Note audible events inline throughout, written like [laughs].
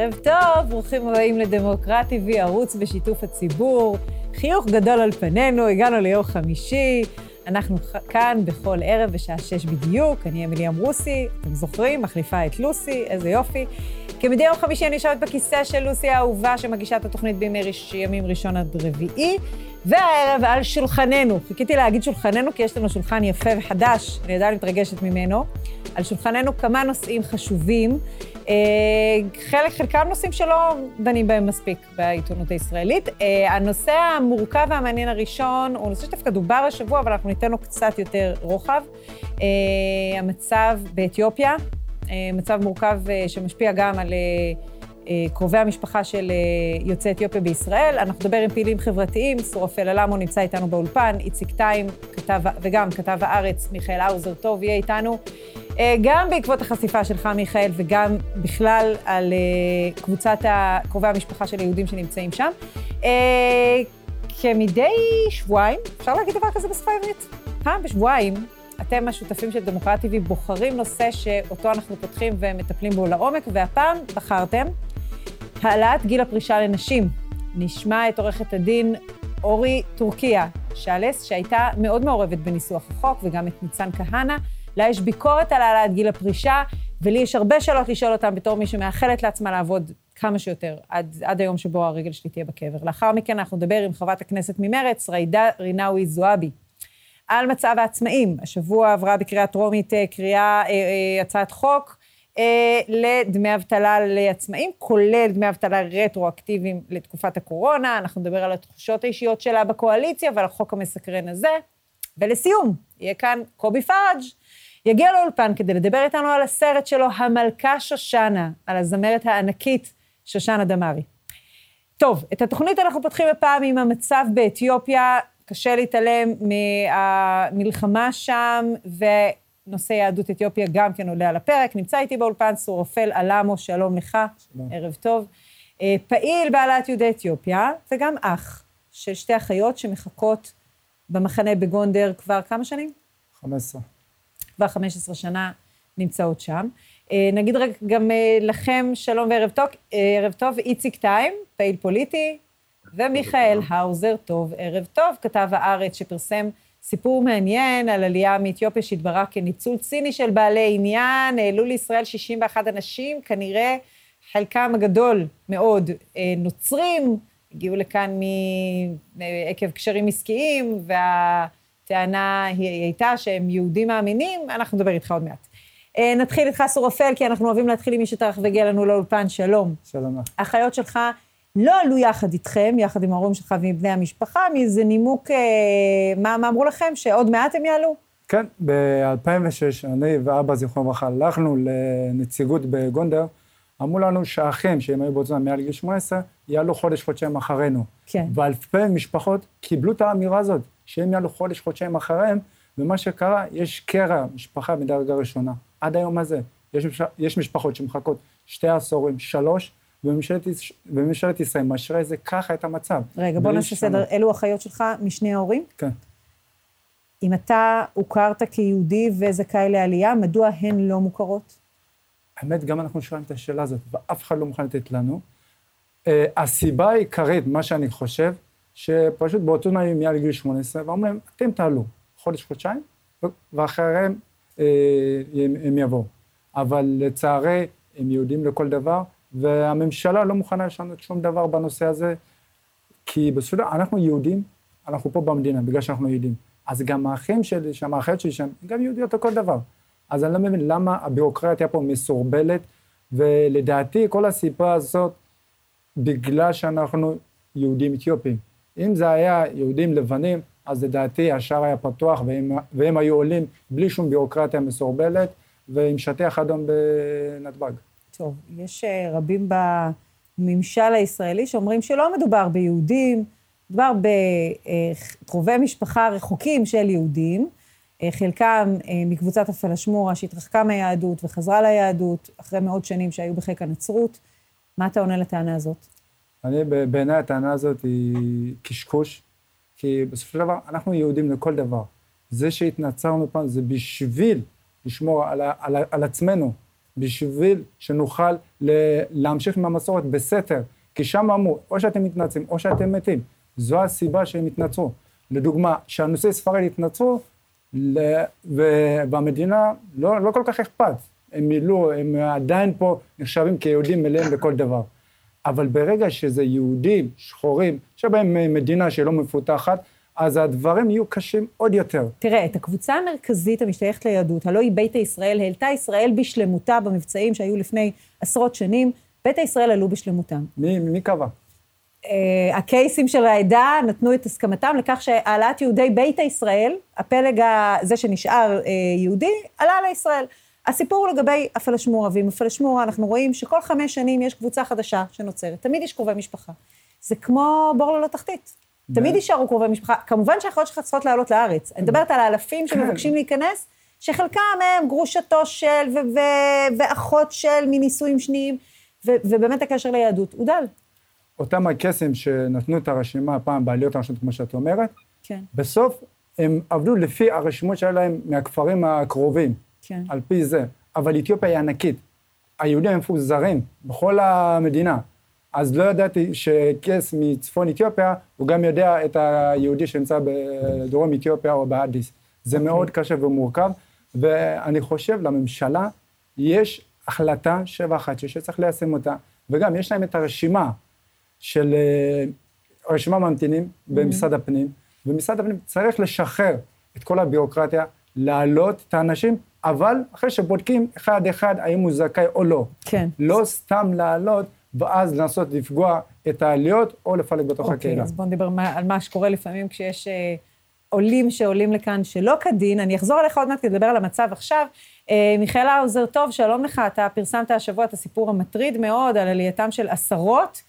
ערב טוב, ברוכים הבאים לדמוקרט TV, ערוץ בשיתוף הציבור. חיוך גדול על פנינו, הגענו ליום חמישי. אנחנו כאן בכל ערב בשעה שש בדיוק, אני אמילי אמרוסי, אתם זוכרים? מחליפה את לוסי, איזה יופי. כמדי יום חמישי אני יושבת בכיסא של לוסי האהובה, שמגישה את התוכנית בימי ראש, ימים ראשון עד רביעי, והערב על שולחננו. חיכיתי להגיד שולחננו, כי יש לנו שולחן יפה וחדש, אני עדיין מתרגשת ממנו. על שולחננו כמה נושאים חשובים. אה, חלק, חלקם נושאים שלא דנים בהם מספיק בעיתונות הישראלית. אה, הנושא המורכב והמעניין הראשון הוא נושא שדווקא דובר השבוע, אבל אנחנו ניתן לו קצת יותר רוחב. אה, המצב באתיופיה, מצב מורכב שמשפיע גם על קרובי המשפחה של יוצאי אתיופיה בישראל. אנחנו נדבר עם פעילים חברתיים, סורפל אלמו נמצא איתנו באולפן, איציק טיים, כתב, וגם כתב הארץ, מיכאל האוזר טוב יהיה איתנו. אה, גם בעקבות החשיפה שלך, מיכאל, וגם בכלל על אה, קבוצת קרובי המשפחה של היהודים שנמצאים שם. אה, כמדי שבועיים, אפשר להגיד דבר כזה בשפה העברית? פעם בשבועיים, אתם השותפים של דמוקרט TV בוחרים נושא שאותו אנחנו פותחים ומטפלים בו לעומק, והפעם בחרתם העלאת גיל הפרישה לנשים. נשמע את עורכת הדין אורי טורקיה שאלס, שהייתה מאוד מעורבת בניסוח החוק, וגם את ניצן כהנא. לה יש ביקורת על העלאת גיל הפרישה, ולי יש הרבה שאלות לשאול אותם בתור מי שמאחלת לעצמה לעבוד כמה שיותר, עד, עד היום שבו הרגל שלי תהיה בקבר. לאחר מכן אנחנו נדבר עם חברת הכנסת ממרץ, ריידה רינאוי זועבי, על מצב העצמאים. השבוע עברה בקריאה טרומית אה, קריאה, אה, אה, הצעת חוק אה, לדמי אבטלה לעצמאים, כולל דמי אבטלה רטרואקטיביים לתקופת הקורונה. אנחנו נדבר על התחושות האישיות שלה בקואליציה ועל החוק המסקרן הזה. ולסיום, יהיה כאן קובי פראג', יגיע לאולפן כדי לדבר איתנו על הסרט שלו, המלכה שושנה, על הזמרת הענקית שושנה דמארי. טוב, את התוכנית אנחנו פותחים הפעם עם המצב באתיופיה. קשה להתעלם מהמלחמה שם, ונושא יהדות אתיופיה גם כן עולה על הפרק. נמצא איתי באולפן סורופל אלמו, שלום לך, שלום. ערב טוב. אה, פעיל בעלת יהודי אתיופיה, וגם אח של שתי אחיות שמחכות במחנה בגונדר כבר כמה שנים? 15. כבר 15 שנה נמצאות שם. אה, נגיד רק גם אה, לכם שלום וערב טוב, ערב טוב, איציק טיים, פעיל פוליטי, ומיכאל האוזר טוב, ערב טוב, כתב הארץ שפרסם סיפור מעניין על עלייה מאתיופיה שהתבררה כניצול ציני של בעלי עניין, העלו לישראל 61 אנשים, כנראה חלקם הגדול מאוד נוצרים, הגיעו לכאן עקב קשרים עסקיים, וה... הטענה היא הייתה שהם יהודים מאמינים, אנחנו נדבר איתך עוד מעט. אה, נתחיל איתך, סורפל, כי אנחנו אוהבים להתחיל עם מי שטרח והגיע לנו לאולפן, שלום. שלום. האחיות שלך לא עלו יחד איתכם, יחד עם ההורים שלך ועם בני המשפחה, מאיזה נימוק, אה, מה, מה אמרו לכם, שעוד מעט הם יעלו? כן, ב-2006, אני ואבא, זיכרונו לברכה, הלכנו לנציגות בגונדר, אמרו לנו שהאחים, שהם היו באותו זמן מעל גיל 18, יעלו חודש, חודשיים אחרינו. כן. ואלפי משפחות קיבלו את האמירה הזאת. שהם יעלו חודש, חודשיים אחריהם, ומה שקרה, יש קרע, משפחה מדרגה ראשונה. עד היום הזה. יש, יש משפחות שמחכות שתי עשורים, שלוש, וממשלת, ישראל משרה את זה ככה את המצב. רגע, בוא נעשה סדר. אלו אחיות שלך משני ההורים? כן. אם אתה הוכרת כיהודי וזכאי לעלייה, מדוע הן לא מוכרות? האמת, גם אנחנו שואלים את השאלה הזאת, ואף אחד לא מוכן לתת לנו. Uh, הסיבה העיקרית, מה שאני חושב, שפשוט באותו תנאי מעל גיל 18, ואומרים, אתם תעלו חודש, חודשיים, ואחריהם אה, הם, הם יבואו. אבל לצערי, הם יהודים לכל דבר, והממשלה לא מוכנה לשנות שום דבר בנושא הזה, כי בסופו אנחנו יהודים, אנחנו פה במדינה, בגלל שאנחנו יהודים. אז גם האחים שלי שם, האחיות שלי שם, גם יהודיות לכל דבר. אז אני לא מבין למה הביורוקרטיה פה מסורבלת, ולדעתי כל הסיפור הזאת, בגלל שאנחנו יהודים אתיופים. אם זה היה יהודים לבנים, אז לדעתי השער היה פתוח והם, והם היו עולים בלי שום ביורוקרטיה מסורבלת ועם שטיח אדום בנתב"ג. טוב, יש אה, רבים בממשל הישראלי שאומרים שלא מדובר ביהודים, מדובר בקרובי משפחה רחוקים של יהודים, אה, חלקם אה, מקבוצת הפלאשמורה שהתרחקה מהיהדות וחזרה ליהדות אחרי מאות שנים שהיו בחיק הנצרות. מה אתה עונה לטענה הזאת? אני, בעיניי הטענה הזאת היא קשקוש, כי בסופו של דבר אנחנו יהודים לכל דבר. זה שהתנצרנו פעם זה בשביל לשמור על, על, על עצמנו, בשביל שנוכל להמשיך עם המסורת בסתר, כי שם אמרו, או שאתם מתנצלים או שאתם מתים. זו הסיבה שהם התנצרו. לדוגמה, שהנושאי ספרד התנצרו, ובמדינה לא, לא כל כך אכפת. הם מילאו, הם עדיין פה נחשבים כיהודים מלאים לכל דבר. אבל ברגע שזה יהודים שחורים, שבהם מדינה שהיא לא מפותחת, אז הדברים יהיו קשים עוד יותר. תראה, את הקבוצה המרכזית המשתייכת ליהדות, הלוא היא ביתא ישראל, העלתה ישראל בשלמותה במבצעים שהיו לפני עשרות שנים, ביתא ישראל עלו בשלמותם. מי, מי קבע? Uh, הקייסים של העדה נתנו את הסכמתם לכך שהעלאת יהודי ביתא ישראל, הפלג הזה שנשאר uh, יהודי, עלה לישראל. הסיפור הוא לגבי הפלשמורה, ועם הפלשמורה אנחנו רואים שכל חמש שנים יש קבוצה חדשה שנוצרת, תמיד יש קרובי משפחה. זה כמו בור ללא תחתית. תמיד יישארו קרובי משפחה. כמובן שהאחיות שלך צריכות לעלות לארץ. אני מדברת על האלפים כן. שמבקשים להיכנס, שחלקם הם גרושתו של ואחות של מנישואים שניים, ובאמת הקשר ליהדות הוא דל. אותם הקסם שנתנו את הרשימה פעם בעליות הראשונות, כמו שאת אומרת, כן. בסוף הם עבדו לפי הרשימות שהיה להם מהכפרים הקרובים. כן. על פי זה. אבל אתיופיה היא ענקית. היהודים הם מפוזרים בכל המדינה. אז לא ידעתי שקייס מצפון אתיופיה, הוא גם יודע את היהודי שנמצא בדרום אתיופיה או באדיס. זה okay. אוקיי. מאוד קשה ומורכב, ואני חושב לממשלה יש החלטה 716 שצריך ליישם אותה, וגם יש להם את הרשימה של אה, רשימה ממתינים mm-hmm. במשרד הפנים, ומשרד הפנים צריך לשחרר את כל הביורוקרטיה, להעלות את האנשים אבל אחרי שבודקים אחד-אחד האם הוא זכאי או לא. כן. לא סתם לעלות ואז לנסות לפגוע את העליות או לפלג בתוך אוקיי, הקהילה. אז בואו נדבר על מה שקורה לפעמים כשיש אה, עולים שעולים לכאן שלא כדין. אני אחזור אליך עוד מעט כדי לדבר על המצב עכשיו. אה, מיכאל האוזר טוב, שלום לך. אתה פרסמת השבוע את הסיפור המטריד מאוד על עלייתם של עשרות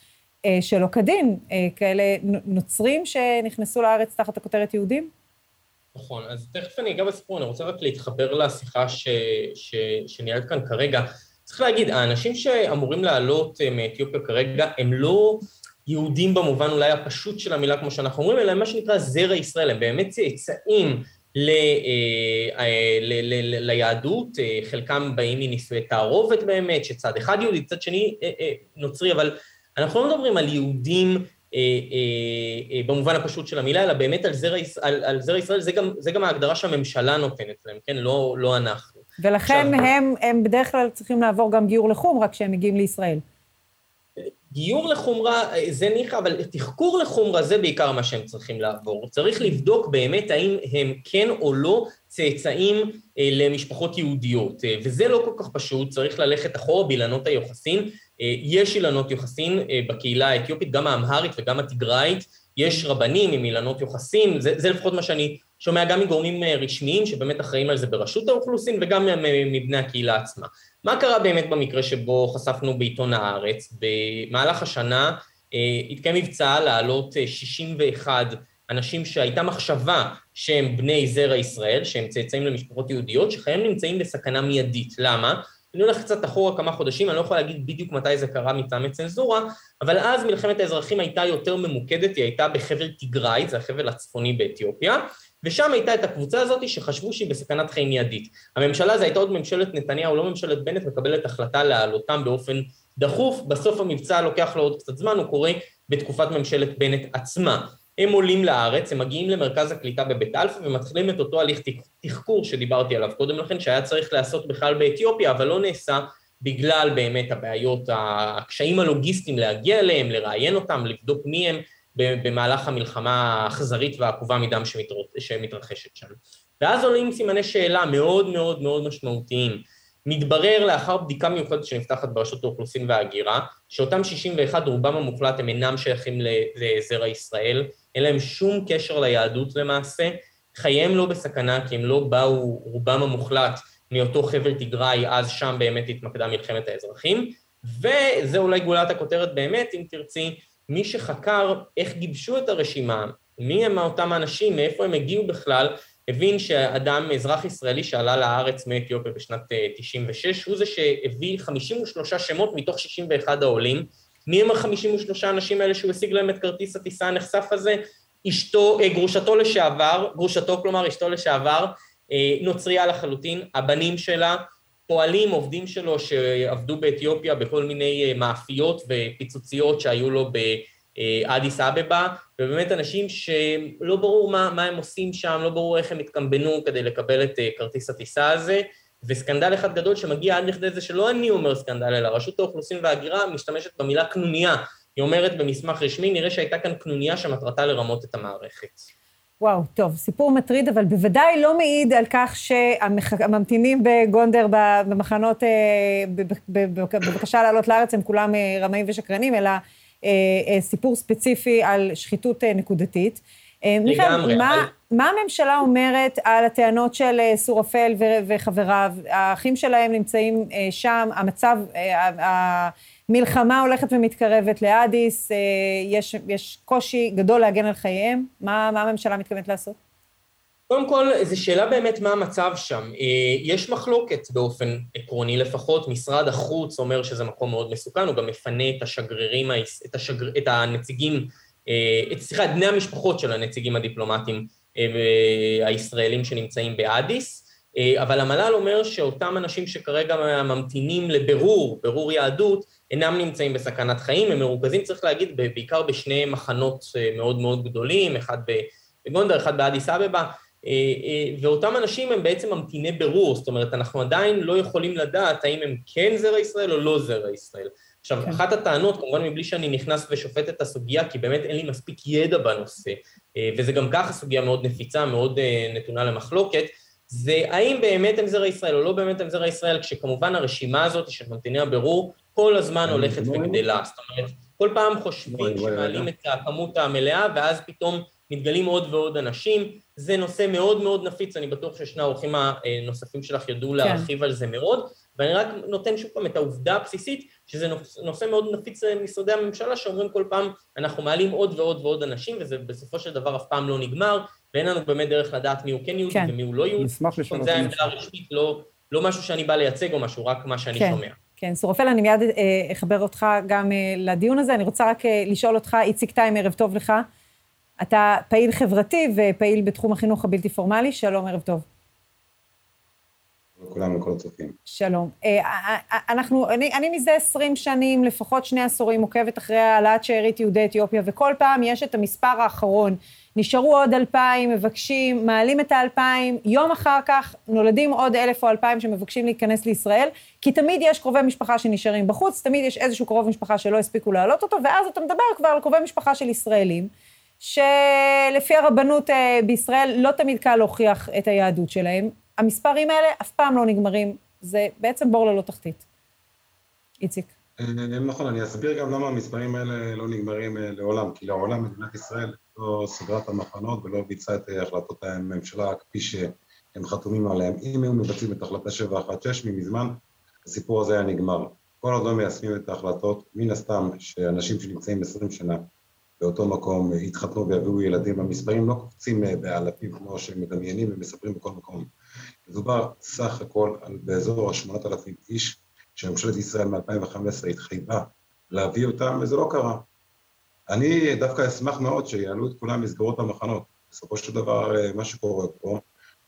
אה, שלא כדין, אה, כאלה נוצרים שנכנסו לארץ תחת הכותרת יהודים? נכון, אז תכף אני אגע בסיפור, אני רוצה רק להתחבר לשיחה ש, ש, שניהלת כאן כרגע. צריך להגיד, האנשים שאמורים לעלות אה, מאתיופיה כרגע הם לא יהודים במובן אולי הפשוט של המילה כמו שאנחנו אומרים, אלא מה שנקרא זרע ישראל, הם באמת צאצאים ל, אה, אה, ל, ל, ל, ליהדות, חלקם באים מנישואי תערובת באמת, שצד אחד יהודי, צד שני נוצרי, אבל אנחנו לא מדברים על יהודים במובן הפשוט של המילה, אלא באמת על זרע, על, על זרע ישראל, זה גם, זה גם ההגדרה שהממשלה נותנת להם, כן? לא, לא אנחנו. ולכן עכשיו, הם, הם בדרך כלל צריכים לעבור גם גיור לחומרה כשהם מגיעים לישראל. גיור לחומרה זה ניחא, אבל תחקור לחומרה זה בעיקר מה שהם צריכים לעבור. צריך לבדוק באמת האם הם כן או לא צאצאים אה, למשפחות יהודיות, אה, וזה לא כל כך פשוט, צריך ללכת אחורה באילנות היוחסין. אה, יש אילנות יוחסין אה, בקהילה האתיופית, גם האמהרית וגם התיגראית, יש רבנים עם אילנות יוחסין, זה, זה לפחות מה שאני שומע גם מגורמים אה, רשמיים שבאמת אחראים על זה ברשות האוכלוסין וגם מבני הקהילה עצמה. מה קרה באמת במקרה שבו חשפנו בעיתון הארץ? במהלך השנה התקיים מבצע להעלות 61 אנשים שהייתה מחשבה שהם בני זרע ישראל, שהם צאצאים למשפחות יהודיות, שחייהם נמצאים בסכנה מיידית. למה? אני הולך קצת אחורה כמה חודשים, אני לא יכול להגיד בדיוק מתי זה קרה מטעמי צנזורה, אבל אז מלחמת האזרחים הייתה יותר ממוקדת, היא הייתה בחבל תיגראי, זה החבל הצפוני באתיופיה, ושם הייתה את הקבוצה הזאת שחשבו שהיא בסכנת חיים מיידית. הממשלה הזו הייתה עוד ממשלת נתניהו, לא ממשלת בנט, מקבלת החלטה להעלותם באופן דחוף, בסוף המבצע לוקח לו עוד קצת זמן, הוא קורה בתקופת ממשלת בנט עצמה. הם עולים לארץ, הם מגיעים למרכז הקליטה בבית אלפא ומתחילים את אותו הליך תחקור שדיברתי עליו קודם לכן, שהיה צריך לעשות בכלל באתיופיה, אבל לא נעשה בגלל באמת הבעיות, הקשיים הלוגיסטיים להגיע אליהם, לראיין אותם, לבדוק מי הם במהלך המלחמה האכזרית והעקובה מדם שמתרחשת שם. ואז עולים סימני שאלה מאוד מאוד מאוד משמעותיים. מתברר לאחר בדיקה מיוחדת שנפתחת ברשות האוכלוסין וההגירה, שאותם 61 רובם המוחלט הם אינם שייכים לזרע ישראל, אין להם שום קשר ליהדות למעשה, חייהם לא בסכנה כי הם לא באו, רובם המוחלט, מאותו חבל תיגראי, אז שם באמת התמקדה מלחמת האזרחים, וזה אולי גולת הכותרת באמת, אם תרצי, מי שחקר איך גיבשו את הרשימה, מי הם אותם האנשים, מאיפה הם הגיעו בכלל, הבין שאדם, אזרח ישראלי שעלה לארץ מאתיופיה בשנת 96, אה, הוא זה שהביא 53 שמות מתוך 61 העולים. מי הם ה-53 האנשים האלה שהוא השיג להם את כרטיס הטיסה הנחשף הזה? אשתו, אה, גרושתו לשעבר, גרושתו כלומר אשתו לשעבר, אה, נוצרייה לחלוטין, הבנים שלה, פועלים, עובדים שלו שעבדו באתיופיה בכל מיני מאפיות ופיצוציות שהיו לו באדיס אבבה, ובאמת אנשים שלא ברור מה, מה הם עושים שם, לא ברור איך הם התקמבנו כדי לקבל את כרטיס הטיסה הזה, וסקנדל אחד גדול שמגיע עד לכדי זה שלא אני אומר סקנדל, אלא רשות האוכלוסין וההגירה משתמשת במילה קנוניה. היא אומרת במסמך רשמי, נראה שהייתה כאן קנוניה שמטרתה לרמות את המערכת. וואו, טוב, סיפור מטריד, אבל בוודאי לא מעיד על כך שהממתינים בגונדר במחנות, אה, בבקשה לעלות לארץ, הם כולם אה, רמאים ושקרנים, אלא אה, סיפור ספציפי על שחיתות נקודתית. מיכאל, מה, מה הממשלה אומרת על הטענות של סורפל וחבריו? האחים שלהם נמצאים שם, המצב, המלחמה הולכת ומתקרבת לאדיס, יש, יש קושי גדול להגן על חייהם. מה, מה הממשלה מתכוונת לעשות? קודם כל, זו שאלה באמת מה המצב שם. יש מחלוקת באופן עקרוני לפחות, משרד החוץ אומר שזה מקום מאוד מסוכן, הוא גם מפנה את השגרירים, את, השגר... את הנציגים אה, סליחה, את בני המשפחות של הנציגים הדיפלומטיים אה, הישראלים שנמצאים באדיס, אה, אבל המל"ל אומר שאותם אנשים שכרגע ממתינים לבירור, בירור יהדות, אינם נמצאים בסכנת חיים, הם מרוכזים, צריך להגיד, בעיקר בשני מחנות מאוד מאוד גדולים, אחד בגונדר, אחד באדיס אבבה, ואותם אנשים הם בעצם ממתיני בירור, זאת אומרת, אנחנו עדיין לא יכולים לדעת האם הם כן זרע ישראל או לא זרע ישראל. עכשיו, כן. אחת הטענות, כמובן מבלי שאני נכנס ושופט את הסוגיה, כי באמת אין לי מספיק ידע בנושא, אה, וזה גם ככה סוגיה מאוד נפיצה, מאוד אה, נתונה למחלוקת, זה האם באמת הם זרע ישראל או לא באמת הם זרע ישראל, כשכמובן הרשימה הזאת של ממתיני הבירור כל הזמן הולכת וגדלה. זאת אומרת, כל פעם חושבים שמעלים את הכמות המלאה, ואז פתאום מתגלים עוד ועוד אנשים. זה נושא מאוד מאוד נפיץ, אני בטוח ששני האורחים הנוספים שלך ידעו כן. להרחיב על זה מאוד, ואני רק נותן שוב פעם את העובדה הבסיסית, שזה נושא מאוד נפיץ למשרדי הממשלה, שאומרים כל פעם, אנחנו מעלים עוד ועוד ועוד אנשים, וזה בסופו של דבר אף פעם לא נגמר, ואין לנו באמת דרך לדעת מי הוא כן יהודי כן. ומי הוא לא יהודי. נשמח לשנות. זה העמדה הרשמית, לא, לא משהו שאני בא לייצג או משהו, רק מה שאני כן. שומע. כן, סורפל, אני מיד אה, אחבר אותך גם אה, לדיון הזה. אני רוצה רק אה, לשאול אותך, איציק טיים, ערב טוב לך. אתה פעיל חברתי ופעיל בתחום החינוך הבלתי פורמלי. שלום, ערב טוב. לכולם, לכל הצופים. שלום. אה, אה, אה, אנחנו, אני, אני מזה 20 שנים, לפחות שני עשורים, עוקבת אחרי העלאת שארית יהודי אתיופיה, וכל פעם יש את המספר האחרון. נשארו עוד אלפיים, מבקשים, מעלים את האלפיים, יום אחר כך נולדים עוד אלף או אלפיים שמבקשים להיכנס לישראל, כי תמיד יש קרובי משפחה שנשארים בחוץ, תמיד יש איזשהו קרוב משפחה שלא הספיקו להעלות אותו, ואז אתה מדבר כבר על קרובי משפחה של ישראלים, שלפי הרבנות בישראל לא תמיד קל להוכיח את היהדות שלהם. המספרים האלה אף פעם לא נגמרים, זה בעצם בור ללא תחתית. איציק. אה, נכון, אני אסביר גם למה המספרים האלה לא נגמרים אה, לעולם, כי לעולם מדינת ישראל לא סגרה את המחנות ולא ביצעה את אה, החלטות הממשלה כפי שהם חתומים עליהם. אם היו מבצעים את החלטה 716 ממזמן, הסיפור הזה היה נגמר. כל עוד לא מיישמים את ההחלטות, מן הסתם שאנשים שנמצאים 20 שנה באותו מקום יתחתנו ויביאו ילדים, המספרים לא קופצים באלפים כמו שהם מדמיינים ומספרים בכל מקום. מדובר סך הכל על באזור ה-8,000 איש שממשלת ישראל מ-2015 התחייבה להביא אותם, וזה לא קרה. אני דווקא אשמח מאוד שיעלו את כולם מסגרות המחנות. בסופו של דבר, אה, מה שקורה פה,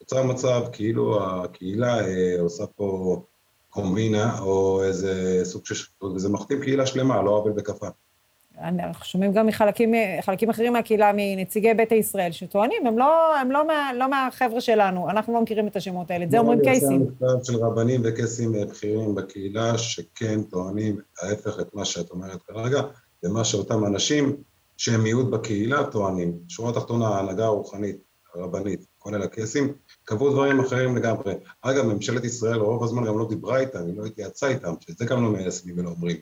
נוצר מצב כאילו הקהילה אה, עושה פה קומבינה או איזה סוג של שחיתות, וזה מכתים קהילה שלמה, לא עוול בכפה. אנחנו שומעים גם מחלקים חלקים אחרים מהקהילה, מנציגי ביתא ישראל, שטוענים, הם לא, הם לא, מה, לא מהחבר'ה שלנו, אנחנו לא מכירים את השמות האלה, את זה אומרים קייסים. מכתב של רבנים וקייסים בכירים בקהילה, שכן טוענים ההפך את מה שאת אומרת כרגע, ומה שאותם אנשים שהם מיעוט בקהילה טוענים. שורה תחתונה, ההנהגה הרוחנית, הרבנית, כולל הקייסים, קבעו דברים אחרים לגמרי. אגב, ממשלת ישראל רוב הזמן גם לא דיברה איתם, היא לא התייעצה איתם, שאת זה גם לא מיישמים ולא אומרים.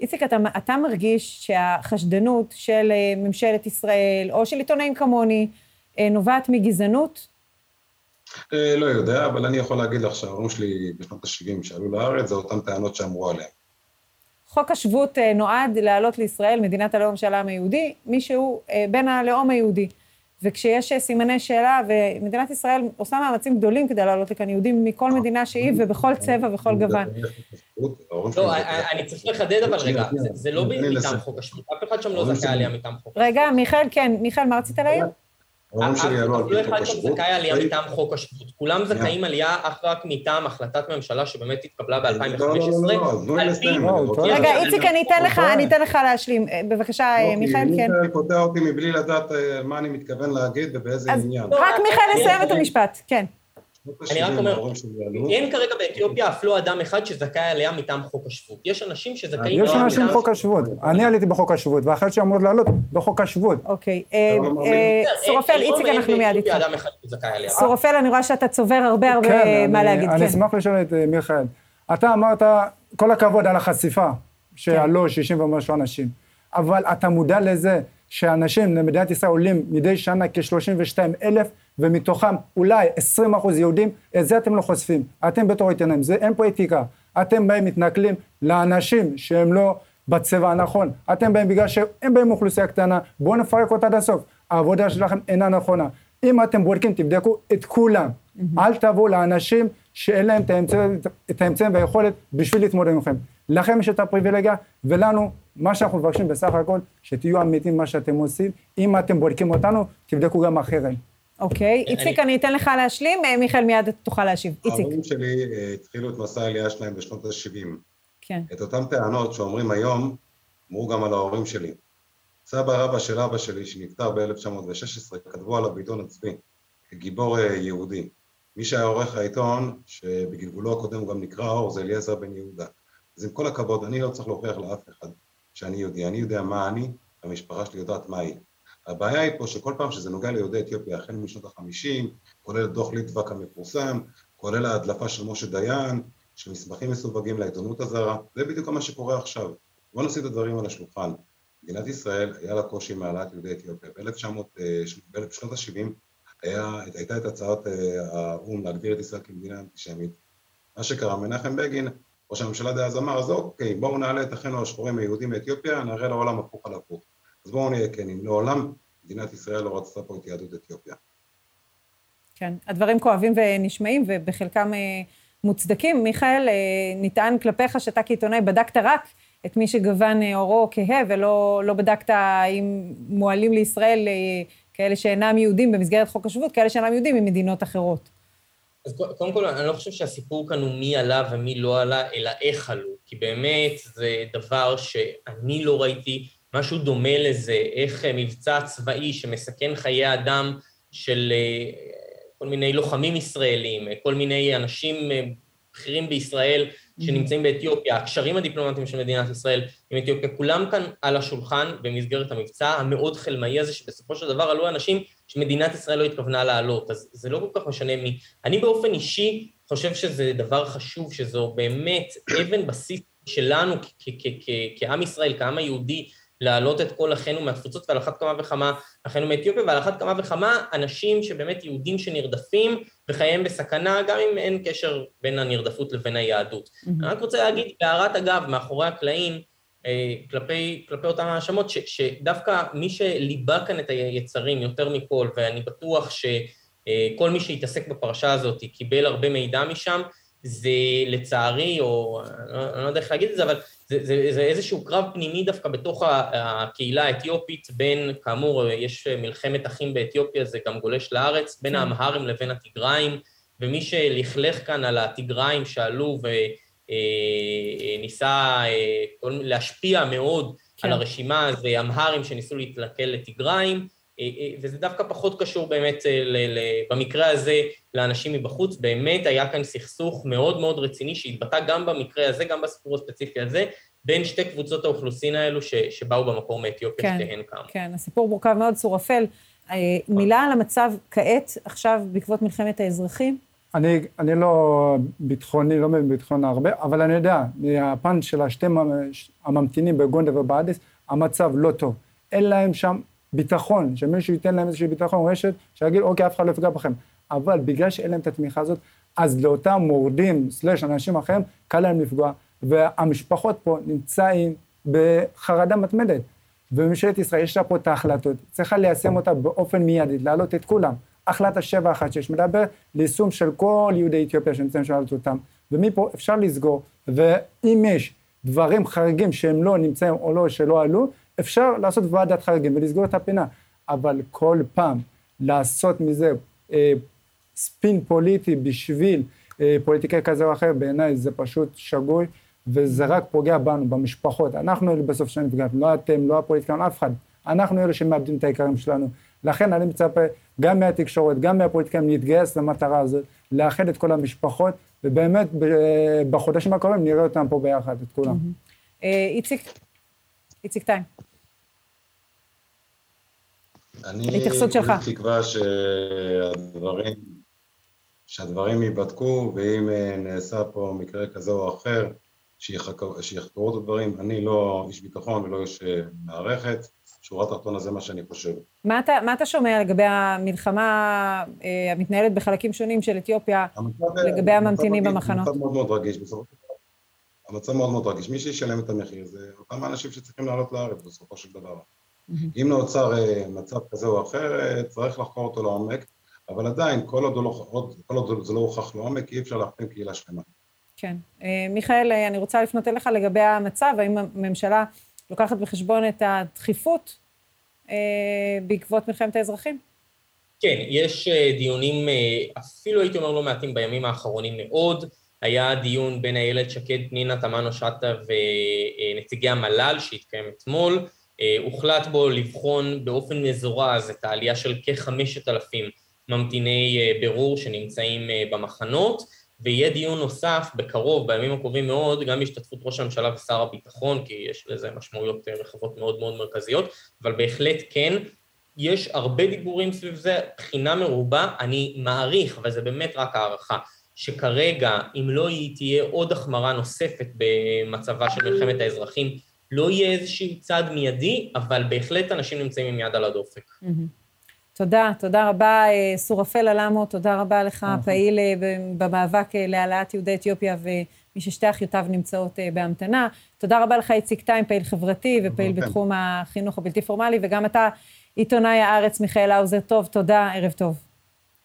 איציק, אתה, אתה מרגיש שהחשדנות של אה, ממשלת ישראל, או של עיתונאים כמוני, אה, נובעת מגזענות? אה, לא יודע, אבל אני יכול להגיד לך שההורים שלי בשנות ה-70 שעלו לארץ, זה אותן טענות שאמרו עליהם. חוק השבות נועד להעלות לישראל, מדינת הלאום של העם היהודי, מישהו בן הלאום היהודי. וכשיש סימני שאלה, ומדינת ישראל עושה מאמצים גדולים כדי להעלות לכאן יהודים מכל מדינה שהיא ובכל צבע וכל גוון. לא, אני צריך לחדד אבל רגע, זה לא מטעם חוק השבות, אף אחד שם לא זכאי עלייה מטעם חוק רגע, מיכאל, כן, מיכאל, מה רצית להעיר? ההורים שלי עלו על פי חוק לא השבות. זכאי עלייה? מטעם חוק השבות. כולם זכאים עלייה אך רק מטעם החלטת ממשלה שבאמת התקבלה לא, לא, ב-2015. לא, לא, אז תנו לי לסיים. לא, אני הוא רוצה- טועה. רגע, איציק, אני אתן לך, טועה. אני אתן לך להשלים. אה, בבקשה, אה, לא, מיכאל, כן. מיכאל קוטע אותי מבלי לדעת אה, מה אני מתכוון להגיד ובאיזה עניין. רק מיכאל יסיים את המשפט, כן. בשנות אני רק אומר. אין כרגע באתיופיה אף לא אדם אחד שזכאי עלייה מטעם חוק השבות. יש אנשים שזכאים... יש אנשים בחוק השבות. אני עליתי בחוק השבות, ואחרי שאמור לעלות בחוק השבות. אוקיי. אה, לא, לא, אה, סורפל, איציק, אנחנו מיד איתך. סורפל, אני רואה שאתה צובר הרבה הרבה כן, מה אני- להגיד, אני כן. אשמח לשאול את אה, מיכאל. אתה אמרת, כל הכבוד על החשיפה, שעלו 60 ומשהו אנשים, אבל אתה מודע לזה שאנשים למדינת ישראל עולים מדי שנה כ-32 אלף, ומתוכם אולי 20 אחוז יהודים, את זה אתם לא חושפים. אתם בתור עיתונאים, זה אין פה אתיקה. אתם באים מתנכלים לאנשים שהם לא בצבע הנכון. אתם באים בגלל שהם באים מאוכלוסייה קטנה, בואו נפרק אותה עד הסוף. העבודה שלכם אינה נכונה. אם אתם בודקים, תבדקו את כולם. אל תבואו לאנשים שאין להם את האמצעים- והיכולת בשביל להתמודד עמכם. לכם יש את הפריבילגיה, ולנו, מה שאנחנו מבקשים בסך הכל, שתהיו אמיתים במה שאתם עושים. אם אתם בודקים אותנו, תבדקו גם אחרים. אוקיי, איציק, אני אתן לך להשלים, אה, מיכאל מיד תוכל להשיב. איציק, ההורים שלי אה, התחילו את מסע העלייה שלהם בשנות ה-70. כן. את אותן טענות שאומרים היום, אמרו גם על ההורים שלי. סבא רבא של אבא שלי, שנפטר ב-1916, כתבו עליו בעיתון הצבי, כגיבור אה, יהודי. מי שהיה עורך העיתון, שבגלגולו הקודם הוא גם נקרא אור, זה אליעזר בן יהודה. אז עם כל הכבוד, אני לא צריך להוכיח לאף אחד שאני יהודי. אני יודע מה אני, המשפחה שלי יודעת מה היא. הבעיה היא פה שכל פעם שזה נוגע ליהודי אתיופיה, החל משנות החמישים, כולל דוח ליטבק המפורסם, כולל ההדלפה של משה דיין, שמסמכים מסווגים לעיתונות הזרה, זה בדיוק מה שקורה עכשיו. בוא נשים את הדברים על השולחן. מדינת ישראל, היה לה קושי עם העלאת יהודי אתיופיה. בשנות ה-70 היה, הייתה את הצעת אה, האו"ם להגדיר את ישראל כמדינה אנטישמית. מה שקרה, מנחם בגין, ראש הממשלה דאז אמר, אז אוקיי, בואו נעלה את אחינו השחורים היהודים מאתיופיה, נראה לעולם הפוך על הפוך. אז בואו נהיה כנים, לעולם מדינת ישראל לא רצתה פה את יהדות אתיופיה. כן, הדברים כואבים ונשמעים, ובחלקם אה, מוצדקים. מיכאל, אה, נטען כלפיך שאתה כעיתונאי בדקת רק את מי שגוון אה, עורו כהה, ולא לא בדקת אם מועלים לישראל אה, כאלה שאינם יהודים במסגרת חוק השבות, כאלה שאינם יהודים ממדינות אחרות. אז קודם כל, אני לא חושב שהסיפור כאן הוא מי עלה ומי לא עלה, אלא איך עלו. כי באמת זה דבר שאני לא ראיתי משהו דומה לזה, איך אה, מבצע צבאי שמסכן חיי אדם של אה, כל מיני לוחמים ישראלים, אה, כל מיני אנשים בכירים בישראל שנמצאים באתיופיה, הקשרים הדיפלומטיים של מדינת ישראל עם אתיופיה, כולם כאן על השולחן במסגרת המבצע המאוד חלמאי הזה, שבסופו של דבר עלו אנשים שמדינת ישראל לא התכוונה לעלות, אז זה לא כל כך משנה מי. אני באופן אישי חושב שזה דבר חשוב, שזו באמת אבן בסיס שלנו כעם ישראל, כעם היהודי, להעלות את כל אחינו מהתפוצות, ועל אחת כמה וכמה אחינו מאתיופיה, ועל אחת כמה וכמה אנשים שבאמת יהודים שנרדפים וחייהם בסכנה, גם אם אין קשר בין הנרדפות לבין היהדות. Mm-hmm. אני רק רוצה להגיד בהערת אגב, מאחורי הקלעים, כלפי, כלפי אותן האשמות, שדווקא מי שליבה כאן את היצרים יותר מכל, ואני בטוח שכל מי שהתעסק בפרשה הזאת קיבל הרבה מידע משם, זה לצערי, או אני לא יודע איך להגיד את זה, אבל זה, זה, זה איזשהו קרב פנימי דווקא בתוך הקהילה האתיופית, בין, כאמור, יש מלחמת אחים באתיופיה, זה גם גולש לארץ, בין האמהרים לבין הטיגריים, ומי שלכלך כאן על הטיגריים שעלו וניסה להשפיע מאוד כן. על הרשימה, זה אמהרים שניסו להתלכל לטיגריים, וזה דווקא פחות קשור באמת, ל, ל, במקרה הזה, לאנשים מבחוץ. באמת היה כאן סכסוך מאוד מאוד רציני, שהתבטא גם במקרה הזה, גם בסיפור הספציפי הזה, בין שתי קבוצות האוכלוסין האלו ש, שבאו במקור מאתיופיה, כן, שתיהן כאמור. כן, הסיפור מורכב מאוד, סורפל. מילה על המצב כעת, עכשיו, בעקבות מלחמת האזרחים? אני, אני לא ביטחוני, לא מבין ביטחון הרבה, אבל אני יודע, מהפן של השתי הממתינים בגונדר ובאדיס, המצב לא טוב. אין להם שם ביטחון, שמישהו ייתן להם איזושהי ביטחון רשת, שיגיד, אוקיי, אף אחד לא יפגע בכם. אבל בגלל שאין להם את התמיכה הזאת, אז לאותם מורדים, סלש, אנשים אחרים, קל להם לפגוע, והמשפחות פה נמצאים בחרדה מתמדת. וממשלת ישראל יש לה פה את ההחלטות, צריכה ליישם אותה באופן מיידי, להעלות את כולם. החלטה 716 מדבר ליישום של כל יהודי אתיופיה שנמצאים שאלת אותם, ומפה אפשר לסגור, ואם יש דברים חריגים שהם לא נמצאים או לא, שלא עלו, אפשר לעשות ועדת חריגים ולסגור את הפינה. אבל כל פעם לעשות מזה אה, ספין פוליטי בשביל אה, פוליטיקאי כזה או אחר, בעיניי זה פשוט שגוי, וזה רק פוגע בנו, במשפחות. אנחנו אלה בסוף שנפגעים, לא אתם, לא הפוליטיקאים, אף אחד. אנחנו אלה שמאבדים את העיקרים שלנו. לכן אני מצפה גם מהתקשורת, גם מהפוליטיקאים, להתגייס למטרה הזאת, לאחד את כל המשפחות, ובאמת בחודשים הקרובים נראה אותם פה ביחד, את כולם. אה, איציק, איציק טיים. אני תקווה שהדברים, שהדברים ייבדקו, ואם אה, נעשה פה מקרה כזה או אחר, שיחקרו את הדברים. אני לא איש ביטחון ולא איש אה, מערכת. שורה תחתונה זה מה שאני חושב. מה אתה, מה אתה שומע לגבי המלחמה אה, המתנהלת בחלקים שונים של אתיופיה, המצב, לגבי הממתינים במחנות? המצב מאוד מאוד רגיש, המצב מאוד מאוד רגיש. מי שישלם את המחיר זה אותם האנשים שצריכים לעלות לארץ בסופו של דבר. אם נוצר אה, מצב כזה או אחר, אה, צריך לחקור אותו לעומק, אבל עדיין, כל עוד, לא, כל עוד זה לא הוכח לעומק, אי אפשר להחתים קהילה שלמה. כן. אה, מיכאל, אני רוצה לפנות אליך לגבי המצב, האם הממשלה לוקחת בחשבון את הדחיפות בעקבות מלחמת האזרחים? כן, יש דיונים, אפילו הייתי אומר לא מעטים בימים האחרונים מאוד. היה דיון בין איילת שקד, פנינה תמנו-שטה ונציגי המל"ל שהתקיים אתמול. אה, הוחלט בו לבחון באופן מזורז את העלייה של כחמשת אלפים ממתיני אה, בירור שנמצאים אה, במחנות, ויהיה דיון נוסף בקרוב, בימים הקרובים מאוד, גם בהשתתפות ראש הממשלה ושר הביטחון, כי יש לזה משמעויות רחבות מאוד מאוד מרכזיות, אבל בהחלט כן, יש הרבה דיבורים סביב זה, בחינה מרובה, אני מעריך, אבל זה באמת רק הערכה, שכרגע, אם לא תהיה עוד החמרה נוספת במצבה של מלחמת האזרחים, לא יהיה איזשהו צעד מיידי, אבל בהחלט אנשים נמצאים עם יד על הדופק. תודה, תודה רבה, אה, סורפל אלמו, תודה רבה לך, פעיל אה, במאבק אה, להעלאת יהודי אתיופיה ומי ששתי אחיותיו נמצאות בהמתנה. תודה רבה לך, איציק טיים, פעיל חברתי ופעיל בתחום החינוך הבלתי פורמלי, וגם אתה, עיתונאי הארץ, מיכאל האוזר. טוב, תודה, ערב טוב.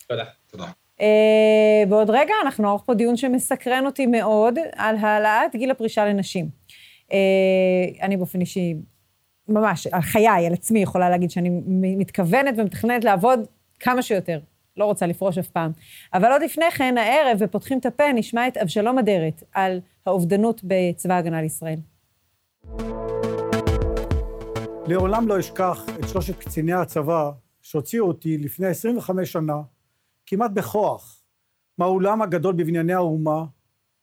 תודה. תודה. בעוד רגע אנחנו נערוך פה דיון שמסקרן אותי מאוד על העלאת גיל הפרישה לנשים. אה, אני באופן אישי, ממש, על חיי, על עצמי, יכולה להגיד שאני מתכוונת ומתכננת לעבוד כמה שיותר. לא רוצה לפרוש אף פעם. אבל עוד לפני כן, הערב, ופותחים את הפה, נשמע את אבשלום אדרת על האובדנות בצבא ההגנה לישראל. לעולם לא אשכח את שלושת קציני הצבא שהוציאו אותי לפני 25 שנה, כמעט בכוח, מהאולם הגדול בבנייני האומה,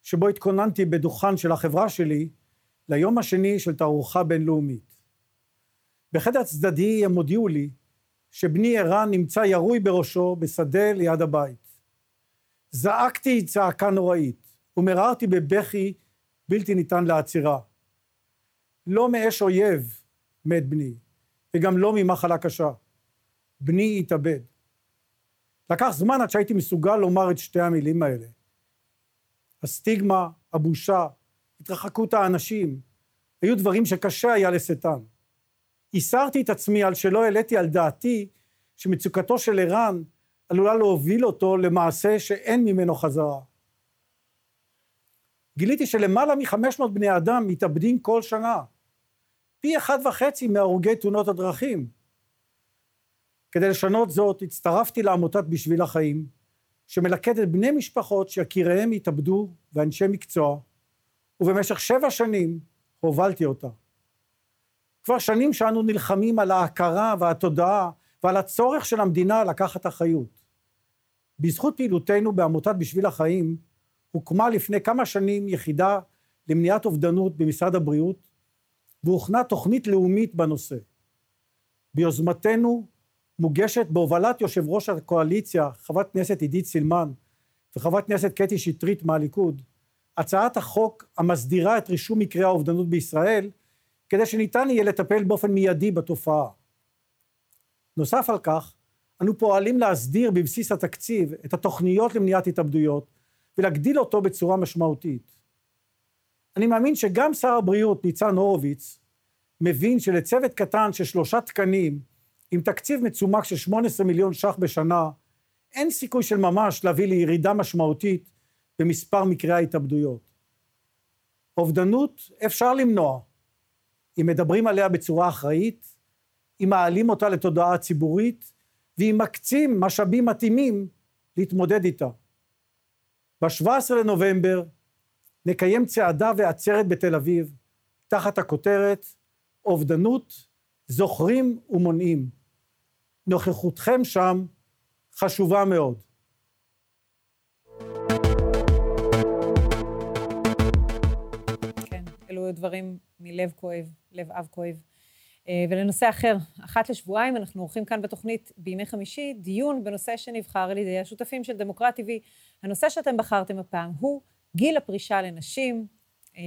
שבו התכוננתי בדוכן של החברה שלי, ליום השני של תערוכה בינלאומית. בחדר צדדי הם הודיעו לי שבני ערן נמצא ירוי בראשו בשדה ליד הבית. זעקתי צעקה נוראית ומררתי בבכי בלתי ניתן לעצירה. לא מאש אויב מת בני, וגם לא ממחלה קשה. בני התאבד. לקח זמן עד שהייתי מסוגל לומר את שתי המילים האלה. הסטיגמה, הבושה, התרחקות האנשים, היו דברים שקשה היה לשאתם. הסרתי את עצמי על שלא העליתי על דעתי שמצוקתו של ערן עלולה להוביל אותו למעשה שאין ממנו חזרה. גיליתי שלמעלה מ-500 בני אדם מתאבדים כל שנה, פי אחד וחצי מהרוגי תאונות הדרכים. כדי לשנות זאת הצטרפתי לעמותת בשביל החיים, שמלכדת בני משפחות שיקיריהם התאבדו ואנשי מקצוע, ובמשך שבע שנים הובלתי אותה. כבר שנים שאנו נלחמים על ההכרה והתודעה ועל הצורך של המדינה לקחת אחריות. בזכות פעילותנו בעמותת בשביל החיים הוקמה לפני כמה שנים יחידה למניעת אובדנות במשרד הבריאות והוכנה תוכנית לאומית בנושא. ביוזמתנו מוגשת בהובלת יושב ראש הקואליציה חברת כנסת עידית סילמן וחברת כנסת קטי שטרית מהליכוד הצעת החוק המסדירה את רישום מקרי האובדנות בישראל, כדי שניתן יהיה לטפל באופן מיידי בתופעה. נוסף על כך, אנו פועלים להסדיר בבסיס התקציב את התוכניות למניעת התאבדויות ולהגדיל אותו בצורה משמעותית. אני מאמין שגם שר הבריאות ניצן הורוביץ מבין שלצוות קטן של שלושה תקנים עם תקציב מצומק של 18 מיליון ש"ח בשנה אין סיכוי של ממש להביא לירידה משמעותית במספר מקרי ההתאבדויות. אובדנות אפשר למנוע אם מדברים עליה בצורה אחראית, אם מעלים אותה לתודעה ציבורית ואם מקצים משאבים מתאימים להתמודד איתה. ב-17 לנובמבר נקיים צעדה ועצרת בתל אביב תחת הכותרת אובדנות זוכרים ומונעים. נוכחותכם שם חשובה מאוד. כן, אלו דברים מלב כואב, לב אב כואב. אה, ולנושא אחר, אחת לשבועיים אנחנו עורכים כאן בתוכנית בימי חמישי דיון בנושא שנבחר על ידי השותפים של דמוקרט TV. הנושא שאתם בחרתם הפעם הוא גיל הפרישה לנשים, אה,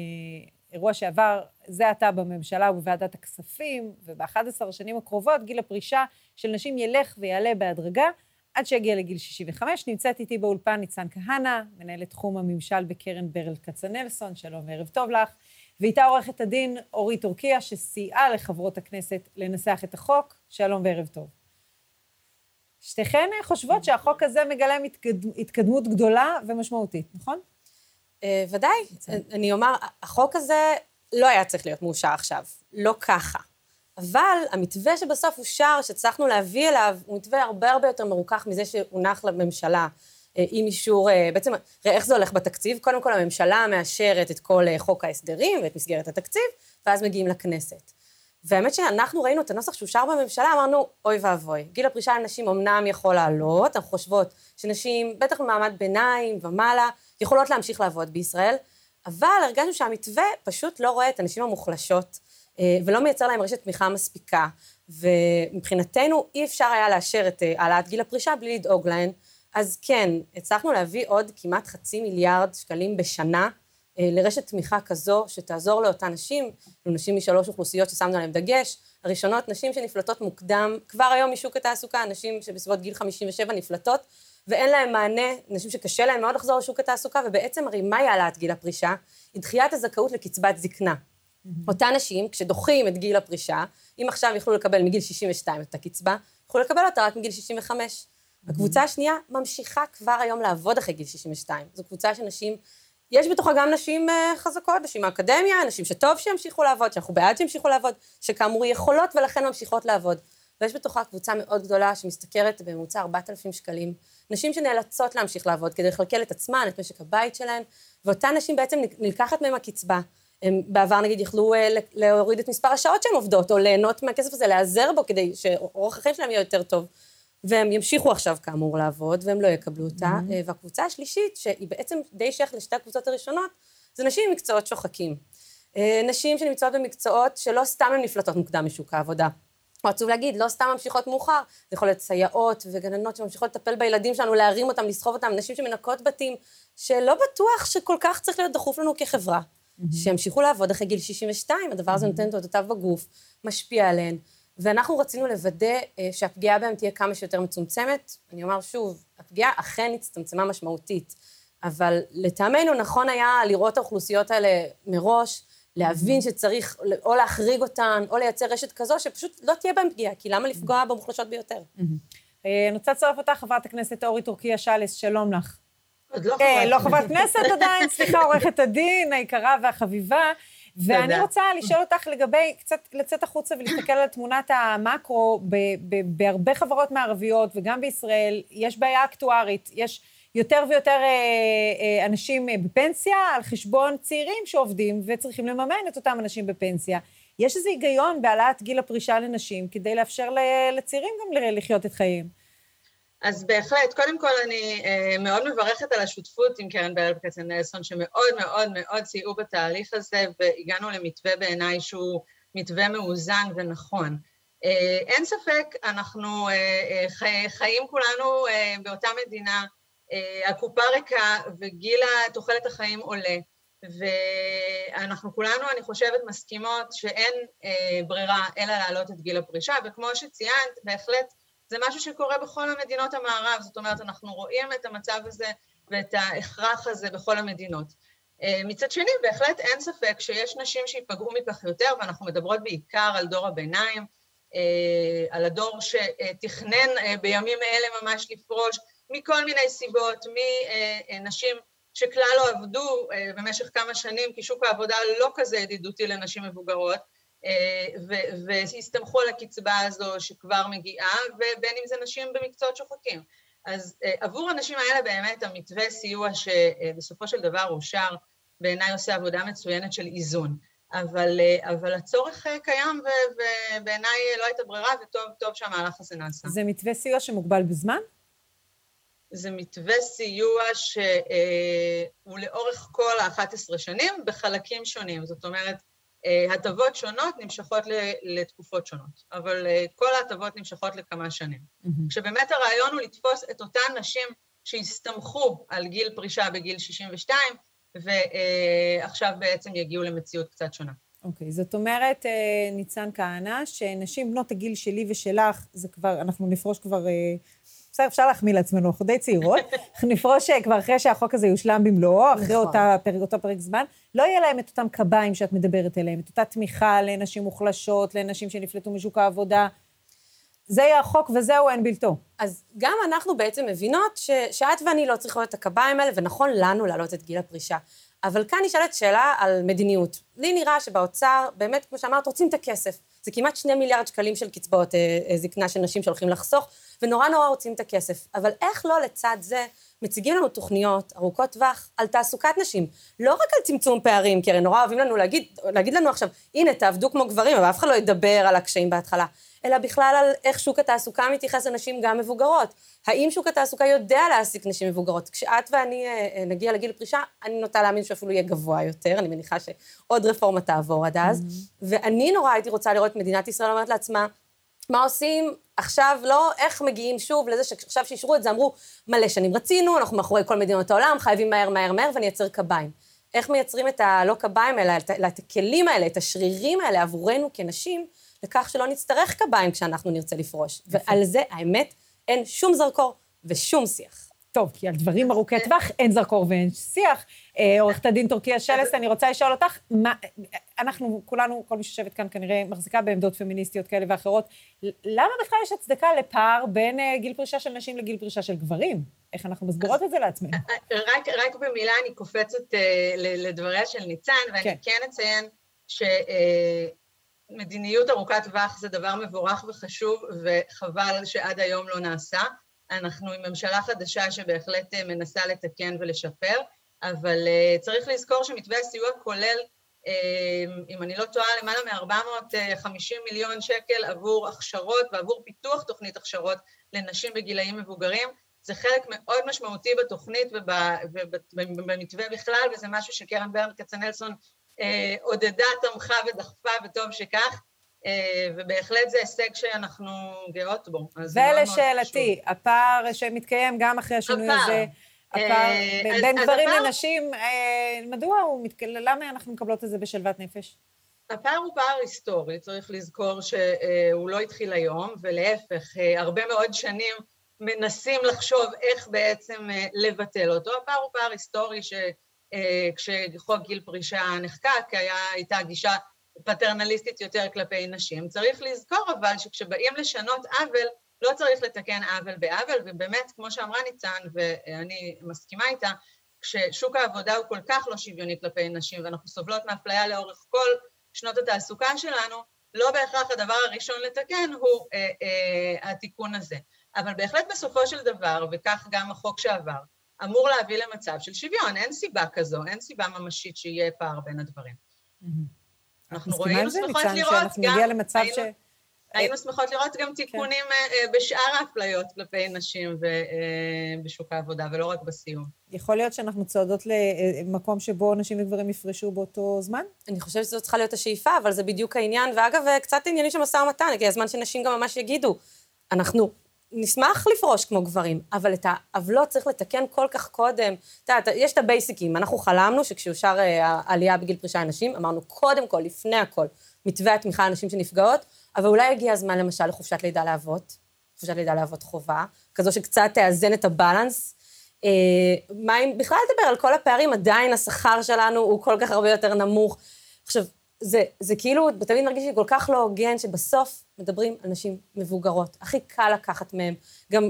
אירוע שעבר זה עתה בממשלה ובוועדת הכספים, וב-11 השנים הקרובות גיל הפרישה של נשים ילך ויעלה בהדרגה עד שיגיע לגיל 65. נמצאת איתי באולפן ניצן כהנא, מנהלת תחום הממשל בקרן ברל כצנלסון, שלום וערב טוב לך. ואיתה עורכת הדין אורית טורקיה, שסייעה לחברות הכנסת לנסח את החוק. שלום וערב טוב. שתיכן חושבות שהחוק הזה מגלם התקדמות גדולה ומשמעותית, נכון? אה, ודאי. אני אומר, החוק הזה לא היה צריך להיות מאושר עכשיו, לא ככה. אבל המתווה שבסוף אושר, שהצלחנו להביא אליו, הוא מתווה הרבה הרבה יותר מרוכך מזה שהונח לממשלה. אה, עם אישור, אה, בעצם, ראה איך זה הולך בתקציב. קודם כל הממשלה מאשרת את כל חוק ההסדרים ואת מסגרת התקציב, ואז מגיעים לכנסת. והאמת שאנחנו ראינו את הנוסח שאושר בממשלה, אמרנו, אוי ואבוי. גיל הפרישה לנשים אמנם יכול לעלות, אנחנו חושבות שנשים, בטח במעמד ביניים ומעלה, יכולות להמשיך לעבוד בישראל, אבל הרגשנו שהמתווה פשוט לא רואה את הנשים המוחלשות, אה, ולא מייצר להם רשת תמיכה מספיקה, ומבחינתנו אי אפשר היה לאשר את אה, העלאת גיל הפרישה בלי לדאוג להן. אז כן, הצלחנו להביא עוד כמעט חצי מיליארד שקלים בשנה לרשת תמיכה כזו שתעזור לאותן נשים, נשים משלוש אוכלוסיות ששמנו עליהן דגש, הראשונות נשים שנפלטות מוקדם, כבר היום משוק התעסוקה, נשים שבסביבות גיל 57 נפלטות, ואין להן מענה, נשים שקשה להן מאוד לחזור לשוק התעסוקה, ובעצם הרי מהי העלאת גיל הפרישה? היא דחיית הזכאות לקצבת זקנה. Mm-hmm. אותן נשים, כשדוחים את גיל הפרישה, אם עכשיו יוכלו לקבל מגיל 62 את הקצבה, יוכלו לקבל אותה רק מגיל 65. Mm-hmm. הקבוצה השנייה ממשיכה כבר היום לעבוד אחרי גיל 62. זו קבוצה של נשים יש בתוכה גם נשים אה, חזקות, נשים מהאקדמיה, נשים שטוב שימשיכו לעבוד, שאנחנו בעד שימשיכו לעבוד, שכאמור יכולות ולכן ממשיכות לעבוד. ויש בתוכה קבוצה מאוד גדולה שמשתכרת בממוצע 4,000 שקלים. נשים שנאלצות להמשיך לעבוד כדי לכלכל את עצמן, את משק הבית שלהן, ואותן נשים בעצם נלקחת מהן הקצבה. הם בעבר נגיד יכלו אה, להוריד את מספר השעות שהן עובדות, או ליהנות מהכסף הזה, להיעזר בו כדי שאורח החיים שלהם יהיה יותר טוב. והם ימשיכו עכשיו כאמור לעבוד, והם לא יקבלו אותה. Mm-hmm. והקבוצה השלישית, שהיא בעצם די שייכת לשתי הקבוצות הראשונות, זה נשים עם מקצועות שוחקים. אה, נשים שנמצאות במקצועות שלא סתם הן נפלטות מוקדם משוק העבודה. או עצוב להגיד, לא סתם ממשיכות מאוחר, זה יכול להיות סייעות וגננות שממשיכות לטפל בילדים שלנו, להרים אותם, לסחוב אותם, נשים שמנקות בתים, שלא בטוח שכל כך צריך להיות דחוף לנו כחברה. Mm-hmm. שימשיכו לעבוד אחרי גיל 62, הדבר הזה mm-hmm. נותן את אותותיו בגוף, משפיע עליהן. ואנחנו רצינו לוודא אה, שהפגיעה בהם תהיה כמה שיותר מצומצמת. אני אומר שוב, הפגיעה אכן הצטמצמה משמעותית, אבל לטעמנו נכון היה לראות את האוכלוסיות האלה מראש, להבין שצריך או להחריג אותן, או לייצר רשת כזו שפשוט לא תהיה בהם פגיעה, כי למה לפגוע במוחלשות ביותר? אה, אני רוצה לצרף אותך, חברת הכנסת אורית טורקיה שלס, שלום לך. עוד לא חברת כנסת. לא חברת כנסת עדיין, סליחה, עורכת הדין היקרה והחביבה. ואני רוצה לשאול אותך לגבי, קצת לצאת החוצה ולהסתכל על תמונת המקרו, ב, ב, בהרבה חברות מערביות וגם בישראל, יש בעיה אקטוארית, יש יותר ויותר אה, אה, אנשים בפנסיה על חשבון צעירים שעובדים וצריכים לממן את אותם אנשים בפנסיה. יש איזה היגיון בהעלאת גיל הפרישה לנשים כדי לאפשר לצעירים גם לחיות את חייהם. אז בהחלט, קודם כל אני אה, מאוד מברכת על השותפות עם קרן ברל כצנלסון, שמאוד מאוד מאוד סייעו בתהליך הזה, והגענו למתווה בעיניי שהוא מתווה מאוזן ונכון. אה, אין ספק, אנחנו אה, חי, חיים כולנו באותה מדינה, הקופה ריקה וגיל תוחלת החיים עולה, ואנחנו כולנו, אני חושבת, מסכימות שאין ברירה אלא להעלות את גיל הפרישה, וכמו שציינת, בהחלט זה משהו שקורה בכל המדינות המערב, זאת אומרת, אנחנו רואים את המצב הזה ואת ההכרח הזה בכל המדינות. אה, מצד שני, בהחלט אין ספק שיש נשים שייפגעו מכך יותר, ואנחנו מדברות בעיקר על דור הביניים, אה, על הדור שתכנן אה, בימים אלה ממש לפרוש, מכל מיני סיבות, מנשים שכלל לא עבדו במשך כמה שנים, כי שוק העבודה לא כזה ידידותי לנשים מבוגרות, והסתמכו על הקצבה הזו שכבר מגיעה, ובין אם זה נשים במקצועות שוחקים. אז עבור הנשים האלה באמת המתווה סיוע שבסופו של דבר אושר, בעיניי עושה עבודה מצוינת של איזון. אבל, אבל הצורך קיים, ובעיניי לא הייתה ברירה, וטוב שהמהלך הזה נעשה. זה מתווה סיוע שמוגבל בזמן? זה מתווה סיוע שהוא לאורך כל ה-11 שנים בחלקים שונים. זאת אומרת, הטבות שונות נמשכות לתקופות שונות, אבל כל ההטבות נמשכות לכמה שנים. כשבאמת הרעיון הוא לתפוס את אותן נשים שהסתמכו על גיל פרישה בגיל 62, ועכשיו בעצם יגיעו למציאות קצת שונה. אוקיי, okay, זאת אומרת, ניצן כהנא, שנשים בנות הגיל שלי ושלך, זה כבר, אנחנו נפרוש כבר בסדר, אפשר להחמיא לעצמנו, אנחנו די צעירות. אנחנו נפרוש כבר אחרי שהחוק הזה יושלם במלואו, אחרי נכון. אותה פרק, אותו פרק זמן. לא יהיה להם את אותם קביים שאת מדברת עליהם, את אותה תמיכה לנשים מוחלשות, לנשים שנפלטו משוק העבודה. זה יהיה החוק וזהו, אין בלתו. אז גם אנחנו בעצם מבינות ש, שאת ואני לא צריכות את הקביים האלה, ונכון לנו להעלות את גיל הפרישה. אבל כאן נשאלת שאלה על מדיניות. לי נראה שבאוצר, באמת, כמו שאמרת, רוצים את הכסף. זה כמעט שני מיליארד שקלים של קצבאות אה, אה, זקנה של נשים שהולכים לחסוך, ונורא נורא רוצים את הכסף. אבל איך לא לצד זה מציגים לנו תוכניות ארוכות טווח על תעסוקת נשים. לא רק על צמצום פערים, כי הרי נורא אוהבים לנו להגיד, להגיד לנו עכשיו, הנה, תעבדו כמו גברים, אבל אף אחד לא ידבר על הקשיים בהתחלה. אלא בכלל על איך שוק התעסוקה מתייחס לנשים גם מבוגרות. האם שוק התעסוקה יודע להעסיק נשים מבוגרות? כשאת ואני אה, אה, נגיע לגיל פרישה, אני נוטה להאמין שאפילו יהיה גבוה יותר, אני מניחה שעוד רפורמה תעבור עד אז. Mm-hmm. ואני נורא הייתי רוצה לראות את מדינת ישראל אומרת לעצמה, מה עושים עכשיו, לא איך מגיעים שוב לזה שעכשיו שאישרו את זה, אמרו, מלא שנים רצינו, אנחנו מאחורי כל מדינות העולם, חייבים מהר, מהר, מהר, ונייצר קביים. איך מייצרים את הלא קביים האלה, את הכלים האלה, את השרירים האלה עבורנו כנשים, לכך שלא נצטרך קביים כשאנחנו נרצה לפרוש. ועל זה, האמת, אין שום זרקור ושום שיח. טוב, כי על דברים ארוכי טווח אין זרקור ואין שיח. אה, עורכת הדין טורקיה שלס, אני רוצה לשאול אותך, מה, אנחנו כולנו, כל מי שיושבת כאן כנראה מחזיקה בעמדות פמיניסטיות כאלה ואחרות, למה בכלל יש הצדקה לפער בין אה, גיל פרישה של נשים לגיל פרישה של גברים? איך אנחנו מסבירות את זה לעצמנו? אה, רק, רק במילה אני קופצת uh, לדבריה של ניצן, ואני כן, כן אציין שמדיניות uh, ארוכת טווח זה דבר מבורך וחשוב, וחבל שעד היום לא נעשה. אנחנו עם ממשלה חדשה שבהחלט אה, מנסה לתקן ולשפר, אבל אה, צריך לזכור שמתווה הסיוע כולל, אה, אם אני לא טועה, למעלה מ-450 מיליון שקל עבור הכשרות ועבור פיתוח תוכנית הכשרות לנשים בגילאים מבוגרים. זה חלק מאוד משמעותי בתוכנית ובמתווה בכלל, וזה משהו שקרן ברן כצנלסון עודדה, תמכה ודחפה, וטוב שכך. אה, ובהחלט זה הישג שאנחנו גאות בו. ולשאלתי, הפער שמתקיים גם אחרי השינוי הזה, הפער אה, בין גברים לנשים, אה, מדוע הוא, למה אנחנו מקבלות את זה בשלוות נפש? הפער הוא פער היסטורי, צריך לזכור שהוא לא התחיל היום, ולהפך, הרבה מאוד שנים מנסים לחשוב איך בעצם לבטל אותו. הפער הוא פער היסטורי שכשחוק גיל פרישה נחקק, הייתה גישה פטרנליסטית יותר כלפי נשים. צריך לזכור אבל שכשבאים לשנות עוול, לא צריך לתקן עוול בעוול, ובאמת, כמו שאמרה ניצן, ואני מסכימה איתה, כששוק העבודה הוא כל כך לא שוויוני כלפי נשים, ואנחנו סובלות מאפליה לאורך כל שנות התעסוקה שלנו, לא בהכרח הדבר הראשון לתקן הוא אה, אה, התיקון הזה. אבל בהחלט בסופו של דבר, וכך גם החוק שעבר, אמור להביא למצב של שוויון. אין סיבה כזו, אין סיבה ממשית שיהיה פער בין הדברים. Mm-hmm. אנחנו רואים שמחות לראות גם... נגיע למצב ש... היינו שמחות לראות גם כן. תיקונים כן. בשאר האפליות כלפי נשים אה, בשוק העבודה, ולא רק בסיום. יכול להיות שאנחנו צועדות למקום שבו נשים וגברים יפרשו באותו זמן? אני חושבת שזו צריכה להיות השאיפה, אבל זה בדיוק העניין. ואגב, קצת עניינים של משא ומתן, הגיע הזמן שנשים גם ממש יגידו, אנחנו נשמח לפרוש כמו גברים, אבל את העוולות צריך לתקן כל כך קודם. את יודעת, יש את הבייסיקים. אנחנו חלמנו שכשיאושר אה, העלייה בגיל פרישה לנשים, אמרנו קודם כל, לפני הכל, מתווה התמיכה לנשים שנפגעות, אבל אולי הגיע הזמן למשל לחופשת לידה לאבות, חופשת לידה לאבות חובה, כזו שקצת תאזן את הבלנס. אה, מה אם בכלל לדבר על כל הפערים, עדיין השכר שלנו הוא כל כך הרבה יותר נמוך. עכשיו, זה, זה כאילו, תמיד מרגיש לי כל כך לא הוגן, שבסוף מדברים על נשים מבוגרות. הכי קל לקחת מהן. גם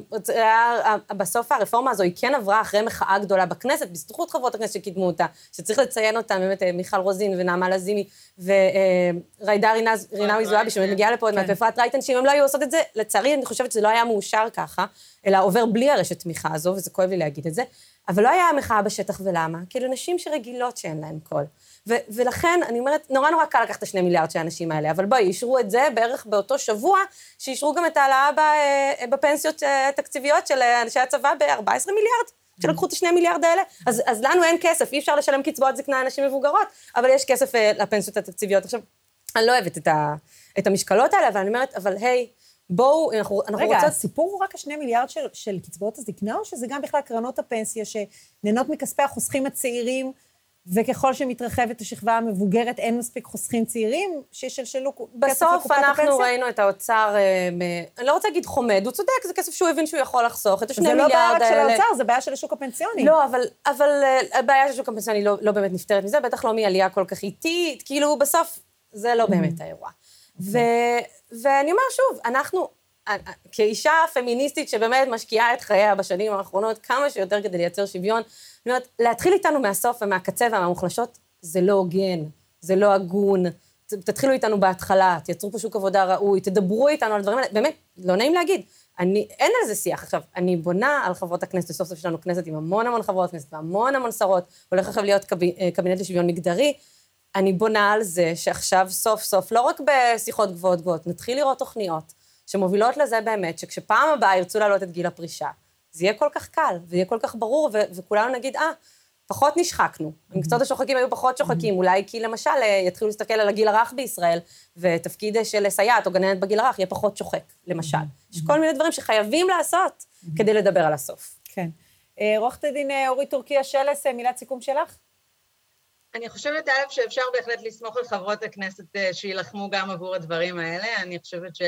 בסוף הרפורמה הזו היא כן עברה אחרי מחאה גדולה בכנסת, בזכות חברות הכנסת שקידמו אותה, שצריך לציין אותה, באמת אה, מיכל רוזין ונעמה לזימי וג'ידא רינאוי זועבי, שמגיעה לפה עוד מעט, כן. ואפרת רייטן, שאם הם לא היו עושות את זה, לצערי אני חושבת שזה לא היה מאושר ככה, אלא עובר בלי הרשת תמיכה הזו, וזה כואב לי להגיד את זה. אבל לא היה מחאה בשטח, ולמה? אלה נשים שרגילות שאין להן קול. ו- ולכן, אני אומרת, נורא נורא קל לקחת את השני מיליארד של האנשים האלה, אבל בואי, אישרו את זה בערך באותו שבוע, שאישרו גם את ההעלאה אה, בפנסיות אה, התקציביות של אה, אנשי הצבא ב-14 מיליארד. שלקחו את השני מיליארד האלה, אז, אז לנו אין כסף, אי אפשר לשלם קצבאות זקנה לאנשים מבוגרות, אבל יש כסף לפנסיות התקציביות. עכשיו, אני לא אוהבת את, ה, את המשקלות האלה, אבל אני אומרת, אבל היי, בואו, אנחנו, אנחנו רגע, רוצות... רגע, הסיפור הוא רק השני מיליארד של, של קצבאות הזקנה, או שזה גם בכלל קרנות הפנסיה שנהנות מכספי החוסכים הצעירים, וככל שמתרחבת השכבה המבוגרת, אין מספיק חוסכים צעירים שישלשלו כסף לקופת הפנסיה? בסוף אנחנו ראינו את האוצר, אה, אני לא רוצה להגיד חומד, הוא צודק, זה כסף שהוא הבין שהוא יכול לחסוך, את השני מיליארד האלה. זה לא בעיה רק של האוצר, זה בעיה של השוק הפנסיוני. לא, אבל, אבל אה, הבעיה של השוק הפנסיוני לא, לא באמת נפתרת מזה, בטח לא מעלייה כל כך איטית, כאילו, בסוף זה לא באמת האירוע. ו, ואני אומר שוב, אנחנו, כאישה פמיניסטית שבאמת משקיעה את חייה בשנים האחרונות כמה שיותר כדי לייצר שוויון, אני אומרת, להתחיל איתנו מהסוף ומהקצה ומהמוחלשות, זה לא הוגן, זה לא הגון. תתחילו איתנו בהתחלה, תייצרו פה שוק עבודה ראוי, תדברו איתנו על דברים האלה. באמת, לא נעים להגיד. אני, אין על זה שיח. עכשיו, אני בונה על חברות הכנסת, סוף סוף יש לנו כנסת עם המון המון חברות כנסת והמון המון שרות, הולך עכשיו להיות קב, אה, קבינט לשוויון מגדרי. אני בונה על זה שעכשיו סוף סוף, לא רק בשיחות גבוהות גבוהות, נתחיל לראות תוכניות שמובילות לזה באמת, שכשפעם הבאה ירצו להעלות את גיל הפרישה, זה יהיה כל כך קל, ויהיה כל כך ברור, ו- וכולנו נגיד, אה, פחות נשחקנו. המקצועות השוחקים היו פחות שוחקים, אולי כי למשל אה, יתחילו להסתכל על הגיל הרך בישראל, ותפקיד של סייעת או גננת בגיל הרך יהיה פחות שוחק, למשל. יש כל מיני דברים שחייבים לעשות כדי לדבר על הסוף. כן. אה, עורכת הדין אה, אורית טורקיה שלס, מילת סיכום שלך? אני חושבת, א', שאפשר בהחלט לסמוך על חברות הכנסת שיילחמו גם עבור הדברים האלה. אני חושבת ש...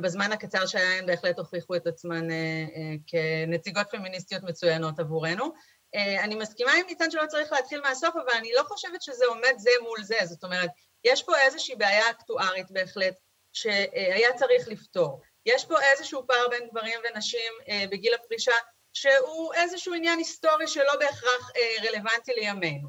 בזמן הקצר שהיה הן בהחלט הוכיחו את עצמן אה, אה, כנציגות פמיניסטיות מצוינות עבורנו. אה, אני מסכימה עם ניצן שלא צריך להתחיל מהסוף, אבל אני לא חושבת שזה עומד זה מול זה. זאת אומרת, יש פה איזושהי בעיה אקטוארית בהחלט, שהיה צריך לפתור. יש פה איזשהו פער בין גברים ונשים בגיל הפרישה, שהוא איזשהו עניין היסטורי שלא בהכרח רלוונטי לימינו.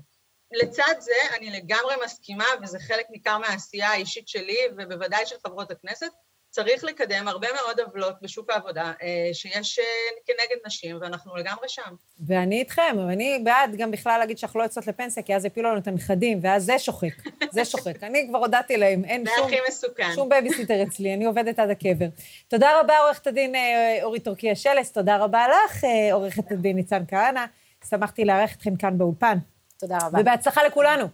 לצד זה, אני לגמרי מסכימה, וזה חלק ניכר מהעשייה האישית שלי, ובוודאי של חברות הכנסת, צריך לקדם הרבה מאוד עוולות בשוק העבודה אה, שיש אה, כנגד נשים, ואנחנו לגמרי שם. ואני איתכם, ואני בעד גם בכלל להגיד שאנחנו לא יוצאות לפנסיה, כי אז יפילו לנו את הנכדים, ואז זה שוחק, זה שוחק. אני כבר הודעתי להם, אין שום... זה הכי מסוכן. שום בייביסיטר אצלי, אני עובדת עד הקבר. תודה רבה, עורכת הדין אה, אורית טורקיה שלס, תודה רבה לך, עורכת הדין ניצן כהנא. שמחתי לארח אתכם כאן באולפן. תודה רבה. ובהצלחה לכולנו.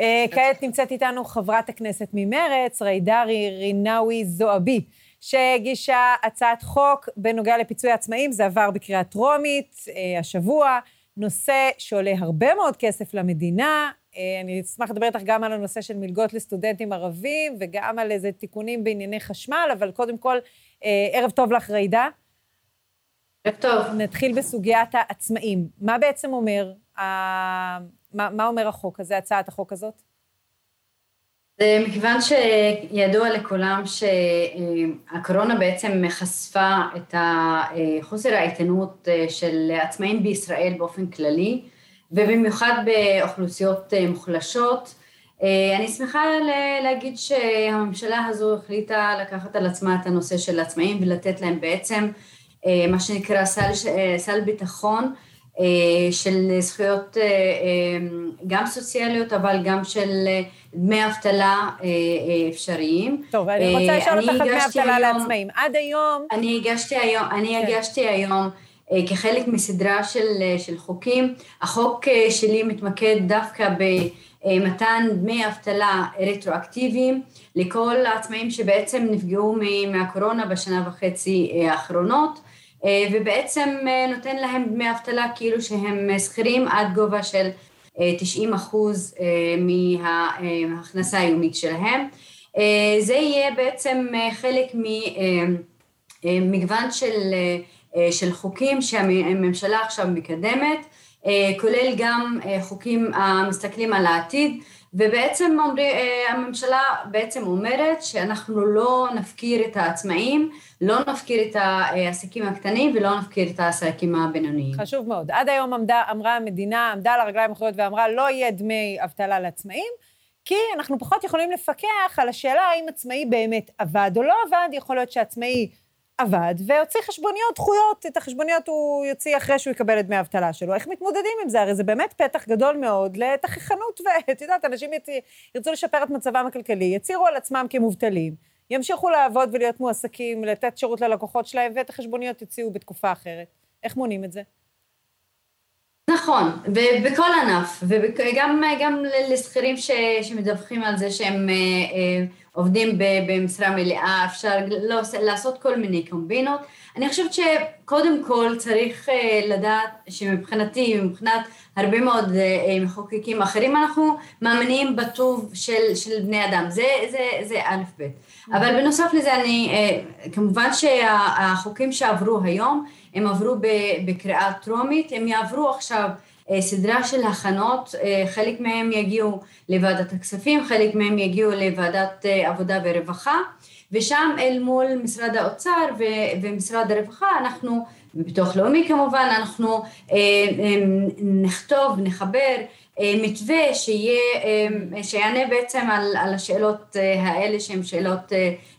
אה, כעת נמצאת איתנו חברת הכנסת ממרץ, ריידרי רינאוי זועבי, שהגישה הצעת חוק בנוגע לפיצוי העצמאים, זה עבר בקריאה טרומית אה, השבוע, נושא שעולה הרבה מאוד כסף למדינה. אה, אני אשמח לדבר איתך גם על הנושא של מלגות לסטודנטים ערבים, וגם על איזה תיקונים בענייני חשמל, אבל קודם כל, ערב טוב לך, ריידה. ערב טוב. נתחיל בסוגיית העצמאים. מה בעצם אומר מה, מה אומר החוק הזה, הצעת החוק הזאת? מכיוון שידוע לכולם שהקורונה בעצם חשפה את חוסר האיתנות של עצמאים בישראל באופן כללי, ובמיוחד באוכלוסיות מוחלשות. אני שמחה להגיד שהממשלה הזו החליטה לקחת על עצמה את הנושא של עצמאים ולתת להם בעצם מה שנקרא סל, סל ביטחון אה, של זכויות אה, אה, גם סוציאליות, אבל גם של דמי אבטלה אפשריים. טוב, אני רוצה לשאול אותך על דמי אבטלה לעצמאים. עד היום... אני הגשתי היום, אני כן. הגשתי היום כחלק מסדרה של, של חוקים. החוק שלי מתמקד דווקא במתן דמי אבטלה רטרואקטיביים לכל העצמאים שבעצם נפגעו מהקורונה בשנה וחצי האחרונות. אה, ובעצם אה, נותן להם דמי אבטלה כאילו שהם שכירים עד גובה של 90 אה, אחוז מההכנסה היומית שלהם. זה יהיה בעצם חלק ממגוון של, של חוקים שהממשלה עכשיו מקדמת, כולל גם חוקים המסתכלים על העתיד ובעצם אומרי, הממשלה בעצם אומרת שאנחנו לא נפקיר את העצמאים, לא נפקיר את העסקים הקטנים ולא נפקיר את העסקים הבינוניים. חשוב מאוד. עד היום עמדה, אמרה המדינה, עמדה על הרגליים האחוריות ואמרה, לא יהיה דמי אבטלה לעצמאים, כי אנחנו פחות יכולים לפקח על השאלה האם עצמאי באמת עבד או לא עבד, יכול להיות שעצמאי עבד והוציא חשבוניות דחויות, את החשבוניות הוא יוציא אחרי שהוא יקבל את דמי האבטלה שלו. איך מתמודדים עם זה? הרי זה באמת פתח גדול מאוד לתככנות, ואת יודעת, אנשים. ירצו לשפר את מצבם הכלכלי, יצהירו על עצמם כמובטלים, ימשיכו לעבוד ולהיות מועסקים, לתת שירות ללקוחות שלהם, ואת החשבוניות יוציאו בתקופה אחרת. איך מונים את זה? נכון, ובכל ענף, וגם לשכירים שמדווחים על זה שהם אה, אה, עובדים במשרה מלאה, אפשר לא, לעשות כל מיני קומבינות. אני חושבת שקודם כל צריך אה, לדעת שמבחינתי, מבחינת הרבה מאוד מחוקקים אחרים, אנחנו מאמינים בטוב של, של בני אדם, זה, זה, זה א' ב'. אבל בנוסף לזה, אני, כמובן שהחוקים שעברו היום, הם עברו בקריאה טרומית, הם יעברו עכשיו אה, סדרה של הכנות, אה, חלק מהם יגיעו לוועדת הכספים, חלק מהם יגיעו לוועדת אה, עבודה ורווחה, ושם אל מול משרד האוצר ומשרד הרווחה, אנחנו, וביטוח לאומי כמובן, אנחנו נכתוב, נחבר מתווה שיהיה, שיענה בעצם על, על השאלות האלה שהן שאלות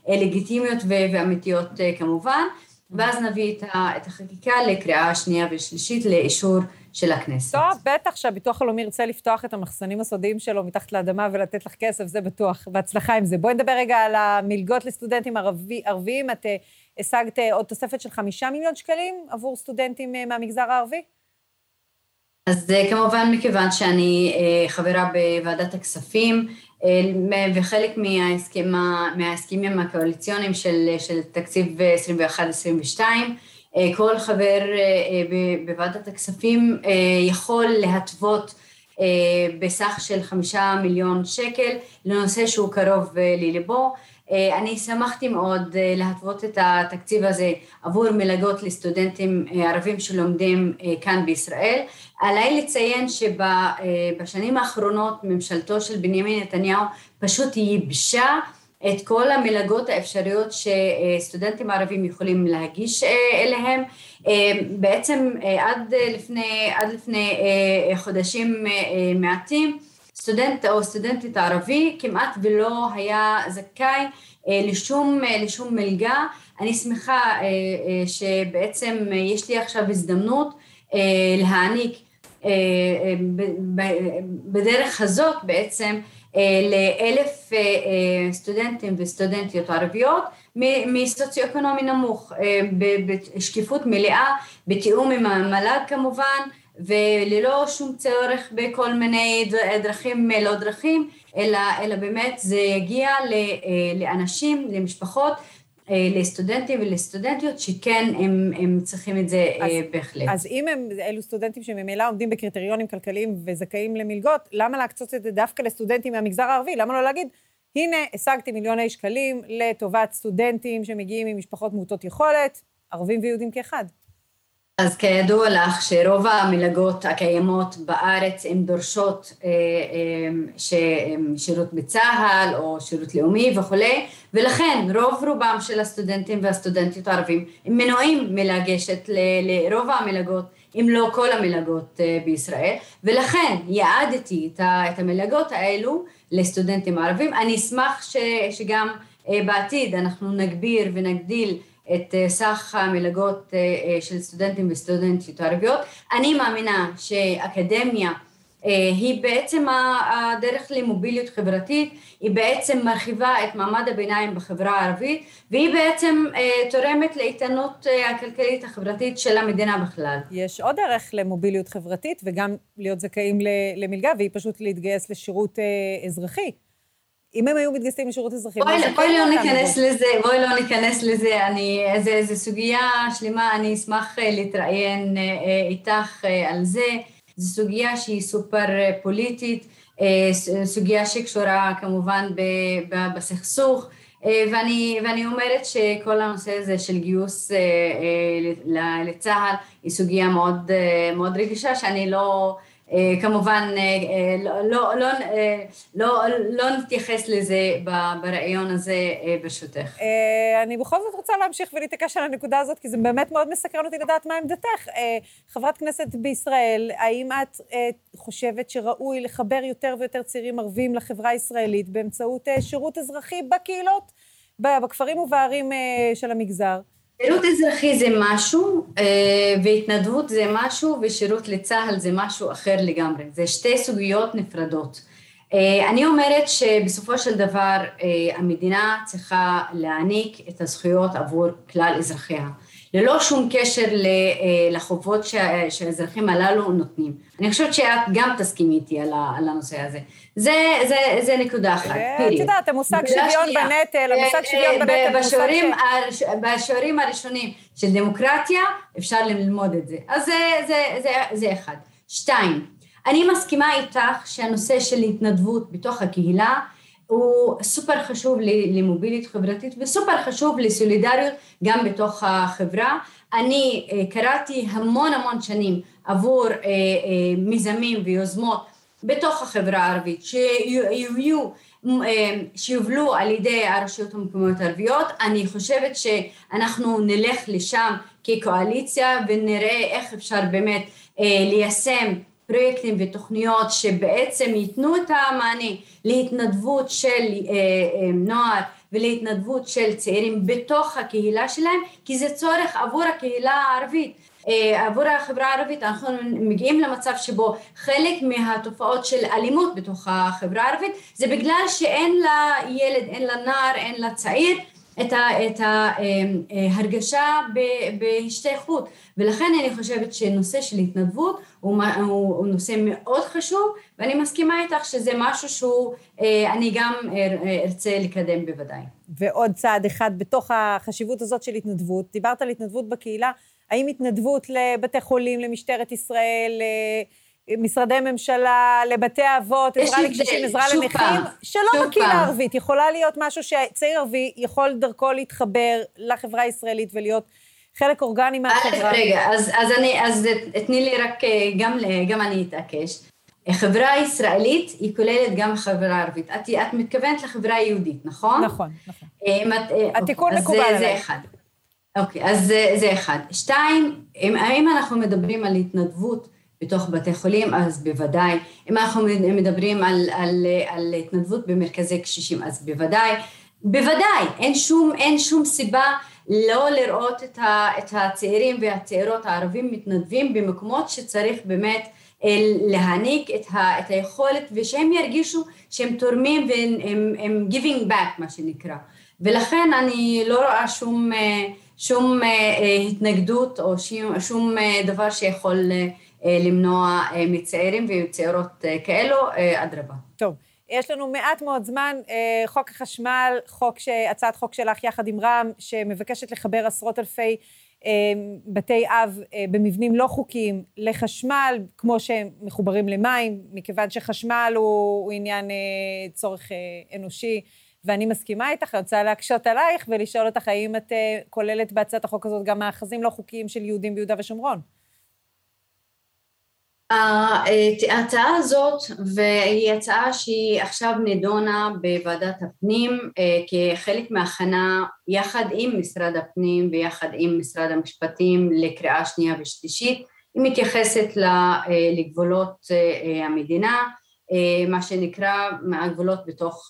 לגיטימיות ואמיתיות כמובן. ואז נביא את החקיקה לקריאה שנייה ושלישית לאישור של הכנסת. טוב, בטח שהביטוח הלאומי ירצה לפתוח את המחסנים הסודיים שלו מתחת לאדמה ולתת לך כסף, זה בטוח. בהצלחה עם זה. בואי נדבר רגע על המלגות לסטודנטים ערבי, ערביים. את אה, השגת אה, עוד תוספת של חמישה מיליון שקלים עבור סטודנטים אה, מהמגזר הערבי? אז כמובן, מכיוון שאני חברה בוועדת הכספים, וחלק מההסכם, מההסכמים הקואליציוניים של, של תקציב 21-22, אה, כל חבר אה, בוועדת הכספים יכול להתוות בסך של חמישה מיליון שקל לנושא שהוא קרוב לליבו. אה, אני שמחתי מאוד אה, להתוות את התקציב הזה עבור מלגות לסטודנטים אה, ערבים שלומדים כאן בישראל. עליי לציין שבשנים האחרונות ממשלתו של בנימין נתניהו פשוט ייבשה את כל המלגות האפשריות שסטודנטים ערבים יכולים להגיש אליהם. בעצם עד לפני, עד לפני חודשים מעטים סטודנט או סטודנטית ערבי כמעט ולא היה זכאי אה, לשום, אה, לשום מלגה. אני שמחה אה, שבעצם יש לי עכשיו הזדמנות להעניק בדרך הזאת בעצם לאלף סטודנטים וסטודנטיות ערביות מסוציו-אקונומי נמוך, בשקיפות מלאה, בתיאום עם המל"ג כמובן, וללא שום צורך בכל מיני דרכים לא דרכים, אלא, אלא באמת זה יגיע אה, לאנשים, למשפחות, אה, לסטודנטים ולסטודנטיות שכן הם, הם צריכים את זה אה, אז, בהחלט. אז אם הם, אלו סטודנטים שממילא עומדים בקריטריונים כלכליים וזכאים למלגות, למה להקצות את זה דווקא לסטודנטים מהמגזר הערבי? למה לא להגיד, הנה, השגתי מיליוני שקלים לטובת סטודנטים שמגיעים ממשפחות מעוטות יכולת, ערבים ויהודים כאחד. אז כידוע לך שרוב המלגות הקיימות בארץ הן דורשות אה, אה, שירות בצה"ל או שירות לאומי וכולי, ולכן רוב רובם של הסטודנטים והסטודנטיות הערבים הם מנועים מלגשת לרוב המלגות, אם לא כל המלגות אה, בישראל, ולכן יעדתי את המלגות האלו לסטודנטים ערבים. אני אשמח שגם בעתיד אנחנו נגביר ונגדיל את אה, סך המלגות אה, אה, של סטודנטים וסטודנטיות ערביות. אני מאמינה שאקדמיה היא בעצם הדרך למוביליות חברתית, היא בעצם מרחיבה את מעמד הביניים בחברה הערבית והיא בעצם תורמת לאיתנות הכלכלית החברתית של המדינה בכלל. יש עוד דרך למוביליות חברתית וגם להיות זכאים למלגה והיא פשוט להתגייס לשירות אזרחי. אם הם היו מתגייסים לשירות אזרחי... בואי, לא בואי לא ניכנס לזה, בואי לא ניכנס לזה, אני, זה, זה סוגיה שלמה, אני אשמח אה, להתראיין אה, אה, איתך על זה. זו סוגיה שהיא סופר פוליטית, סוגיה שקשורה כמובן בסכסוך, ואני, ואני אומרת שכל הנושא הזה של גיוס לצה"ל היא סוגיה מאוד, מאוד רגישה, שאני לא... כמובן, לא, לא, לא, לא, לא נתייחס לזה בריאיון הזה, ברשותך. אני בכל זאת רוצה להמשיך ולהתעקש על הנקודה הזאת, כי זה באמת מאוד מסקרן אותי לדעת מה עמדתך. חברת כנסת בישראל, האם את חושבת שראוי לחבר יותר ויותר צעירים ערבים לחברה הישראלית באמצעות שירות אזרחי בקהילות, בכפרים ובערים של המגזר? שירות אזרחי זה משהו, והתנדבות זה משהו, ושירות לצה"ל זה משהו אחר לגמרי. זה שתי סוגיות נפרדות. אני אומרת שבסופו של דבר המדינה צריכה להעניק את הזכויות עבור כלל אזרחיה. ללא שום קשר לחובות שהאזרחים הללו נותנים. אני חושבת שאת גם תסכימי איתי על הנושא הזה. זה, זה, זה נקודה אחת, פירי. את יודעת, המושג שוויון בנטל, המושג שוויון בנטל, בשיעורים, בשיעורים הראשונים של דמוקרטיה, אפשר ללמוד את זה. אז זה, זה, זה, זה אחד. שתיים, אני מסכימה איתך שהנושא של התנדבות בתוך הקהילה, הוא סופר חשוב למוביליות חברתית וסופר חשוב לסולידריות גם בתוך החברה. אני קראתי המון המון שנים עבור מיזמים ויוזמות בתוך החברה הערבית, שיהיו, שיובלו על ידי הרשויות המקומיות הערביות. אני חושבת שאנחנו נלך לשם כקואליציה ונראה איך אפשר באמת ליישם פרויקטים ותוכניות שבעצם ייתנו את המענה להתנדבות של נוער ולהתנדבות של צעירים בתוך הקהילה שלהם, כי זה צורך עבור הקהילה הערבית. עבור החברה הערבית אנחנו מגיעים למצב שבו חלק מהתופעות של אלימות בתוך החברה הערבית זה בגלל שאין לילד, אין לנער, אין לצעיר את, ה, את ההרגשה בהשתייכות. ולכן אני חושבת שנושא של התנדבות הוא, נושא מאוד חשוב ואני מסכימה איתך שזה משהו שהוא אני גם ארצה לקדם בוודאי. ועוד צעד אחד בתוך החשיבות הזאת של התנדבות, דיברת על התנדבות בקהילה, האם התנדבות לבתי חולים, למשטרת ישראל, משרדי ממשלה, לבתי אבות, עזרה לקשישים, עזרה לנכים, שלא בקהילה הערבית, יכולה להיות משהו שצעיר ערבי יכול דרכו להתחבר לחברה הישראלית ולהיות חלק אורגני מהחברה. רגע, אז, אז, אני, אז תני לי רק, גם, גם אני אתעקש. חברה ישראלית היא כוללת גם חברה ערבית. את, את מתכוונת לחברה יהודית, נכון? נכון, נכון. התיקון מקובל עליי. זה אחד. אוקיי, אז זה, זה אחד. שתיים, אם, האם אנחנו מדברים על התנדבות בתוך בתי חולים, אז בוודאי. אם אנחנו מדברים על, על, על התנדבות במרכזי קשישים, אז בוודאי. בוודאי, אין שום, אין שום סיבה לא לראות את, ה, את הצעירים והצעירות הערבים מתנדבים במקומות שצריך באמת להעניק את, ה, את היכולת ושהם ירגישו שהם תורמים והם giving back מה שנקרא. ולכן אני לא רואה שום... שום התנגדות או שום דבר שיכול למנוע מצעירים וצעירות כאלו, אדרבה. טוב, יש לנו מעט מאוד זמן, חוק החשמל, חוק ש... הצעת חוק שלך יחד עם רע"מ, שמבקשת לחבר עשרות אלפי בתי אב במבנים לא חוקיים לחשמל, כמו שהם מחוברים למים, מכיוון שחשמל הוא, הוא עניין צורך אנושי. ואני מסכימה איתך, אני רוצה להקשות עלייך ולשאול אותך, האם את כוללת בהצעת החוק הזאת גם מאחזים לא חוקיים של יהודים ביהודה ושומרון? ההצעה הזאת, והיא הצעה שהיא עכשיו נדונה בוועדת הפנים כחלק מהכנה יחד עם משרד הפנים ויחד עם משרד המשפטים לקריאה שנייה ושלישית, היא מתייחסת לגבולות המדינה, מה שנקרא מהגבולות בתוך,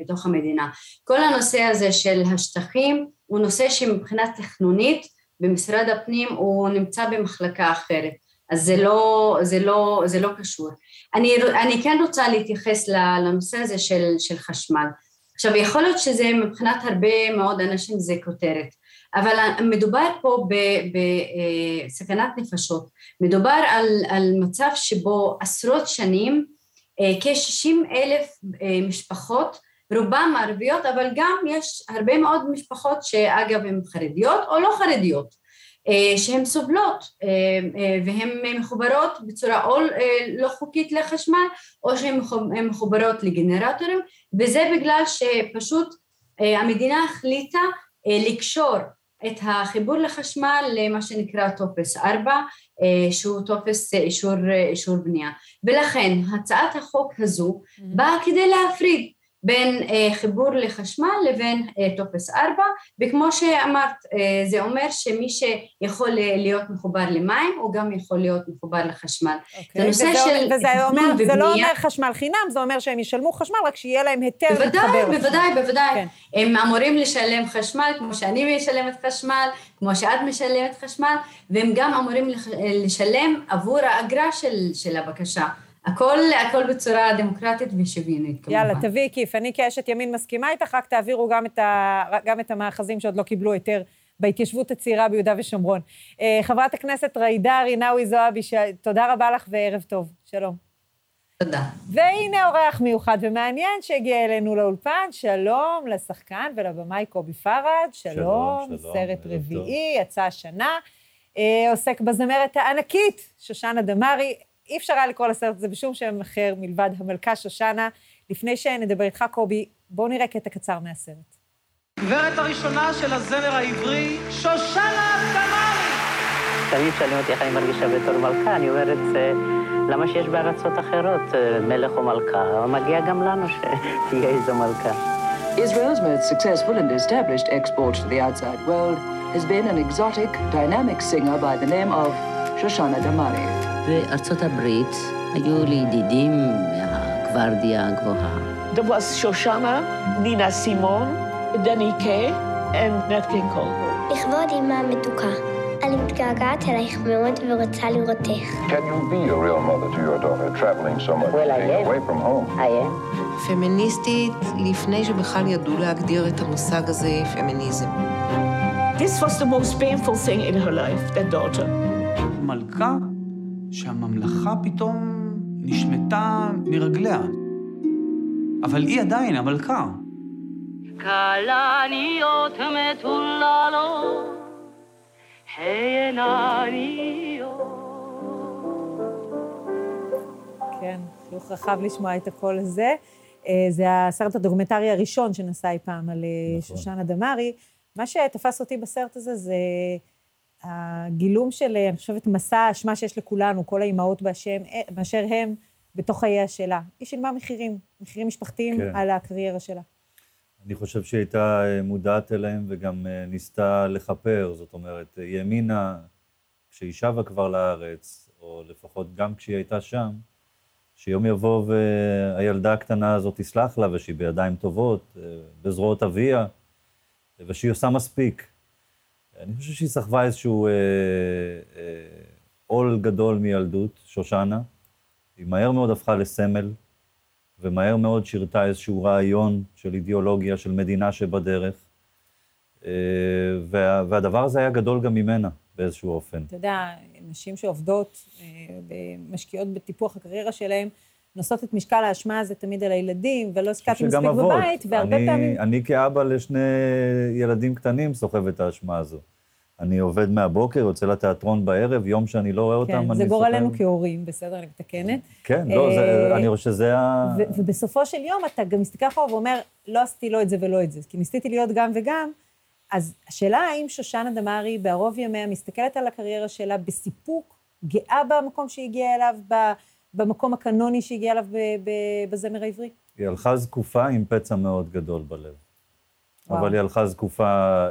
בתוך המדינה. כל הנושא הזה של השטחים הוא נושא שמבחינה תכנונית במשרד הפנים הוא נמצא במחלקה אחרת, אז זה לא, זה לא, זה לא קשור. אני, אני כן רוצה להתייחס לנושא הזה של, של חשמל. עכשיו יכול להיות שזה מבחינת הרבה מאוד אנשים זה כותרת, אבל מדובר פה בסכנת נפשות, מדובר על, על מצב שבו עשרות שנים כ-60 אלף משפחות, רובם ערביות, אבל גם יש הרבה מאוד משפחות שאגב הן חרדיות או לא חרדיות, שהן סובלות והן מחוברות בצורה או לא חוקית לחשמל או שהן מחוברות לגנרטורים, וזה בגלל שפשוט המדינה החליטה לקשור את החיבור לחשמל למה שנקרא טופס 4, שהוא טופס אישור, אישור בנייה. ולכן הצעת החוק הזו באה כדי להפריד בין אה, חיבור לחשמל לבין אה, טופס 4, וכמו שאמרת, אה, זה אומר שמי שיכול להיות מחובר למים, הוא גם יכול להיות מחובר לחשמל. Okay. זה נושא וזה של וזה אומר, ובנייה. זה לא אומר חשמל חינם, זה אומר שהם ישלמו חשמל, רק שיהיה להם היתר להתחבר. בוודאי, בוודאי, בוודאי. כן. הם אמורים לשלם חשמל, כמו שאני משלמת חשמל, כמו שאת משלמת חשמל, והם גם אמורים לשלם עבור האגרה של, של הבקשה. הכל, הכל בצורה דמוקרטית ושוויונית, כמובן. יאללה, תביאי כיף. אני כאשת ימין מסכימה איתך, רק תעבירו גם את, ה, גם את המאחזים שעוד לא קיבלו היתר בהתיישבות הצעירה ביהודה ושומרון. אה, חברת הכנסת ריידה רינאוי זועבי, ש... תודה רבה לך וערב טוב. שלום. תודה. והנה אורח מיוחד ומעניין שהגיע אלינו לאולפן. שלום לשחקן ולבמאי קובי פראד. שלום, שלום, שלום סרט רביעי, יצא השנה. אה, עוסק בזמרת הענקית, שושנה דמארי. אי אפשר היה לקרוא לסרט הזה בשום שם אחר מלבד המלכה שושנה. לפני שנדבר איתך, קובי, בואו נראה קטע קצר מהסרט. גברת הראשונה של הזמר העברי, שושנה דמארי. תמיד שואלים אותי איך אני מרגישה בתור מלכה, אני אומרת, למה שיש בארצות אחרות אה, מלך או מלכה? מגיע גם לנו שתהיה איזו מלכה. Israel's most successful and established export to the outside world has been an exotic, dynamic singer by the name of Shoshana Damari. בארצות הברית היו לי ידידים מהגוורדיה הגבוהה. There was שושנה, נינה סימון, דני קיי ו-Nat King Cole. לכבוד אימא המתוקה. אני מתגעגעת אלייך מאוד ורוצה לראותך. Can you be a real mother to your daughter traveling so much well, am. away from home? I am. פמיניסטית לפני שבכלל ידעו להגדיר את המושג הזה, פמיניזם. This was the most painful thing in her life, that daughter. מלכה שהממלכה פתאום נשמטה מרגליה. אבל היא עדיין המלכה. כלניות מטוללות, כן, חיוך רחב לשמוע את הקול הזה. אה, זה הסרט הדוקומנטרי הראשון שנסע אי פעם על אה, נכון. שושנה דמארי. מה שתפס אותי בסרט הזה זה הגילום של, אני חושבת, מסע האשמה שיש לכולנו, כל האימהות באשם, באשר הם, בתוך חייה שלה. היא שילמה מחירים, מחירים משפחתיים כן. על הקריירה שלה. אני חושב שהיא הייתה אה, מודעת אליהם וגם אה, ניסתה לכפר, זאת אומרת, היא האמינה, כשהיא שבה כבר לארץ, או לפחות גם כשהיא הייתה שם, שיום יבוא והילדה הקטנה הזאת תסלח לה, ושהיא בידיים טובות, אה, בזרועות אביה, ושהיא עושה מספיק. אני חושב שהיא סחבה איזשהו אה, אה, עול גדול מילדות, שושנה. היא מהר מאוד הפכה לסמל, ומהר מאוד שירתה איזשהו רעיון של אידיאולוגיה, של מדינה שבדרך. אה, וה, והדבר הזה היה גדול גם ממנה באיזשהו אופן. אתה יודע, נשים שעובדות, משקיעות בטיפוח הקריירה שלהן, נושאות את משקל האשמה הזה תמיד על הילדים, ולא הסכמתי מספיק אבות. בבית, והרבה אני, פעמים... אני כאבא לשני ילדים קטנים סוחב את האשמה הזו. אני עובד מהבוקר, יוצא לתיאטרון בערב, יום שאני לא רואה אותם, כן, אני סוחב... כן, זה גורלנו כהורים, בסדר, אני מתקנת. כן, לא, זה, אה, אני חושב שזה ה... ובסופו של יום אתה גם מסתכל אחורה ואומר, לא עשיתי לא את זה ולא את זה, כי ניסיתי להיות גם וגם. אז השאלה האם שושנה דמארי בערוב ימיה מסתכלת על הקריירה שלה בסיפוק, גאה במקום שהיא הגיעה אליו, במקום הקנוני שהגיע אליו בזמר העברי? היא הלכה זקופה עם פצע מאוד גדול בלב. וואו. אבל היא הלכה זקופה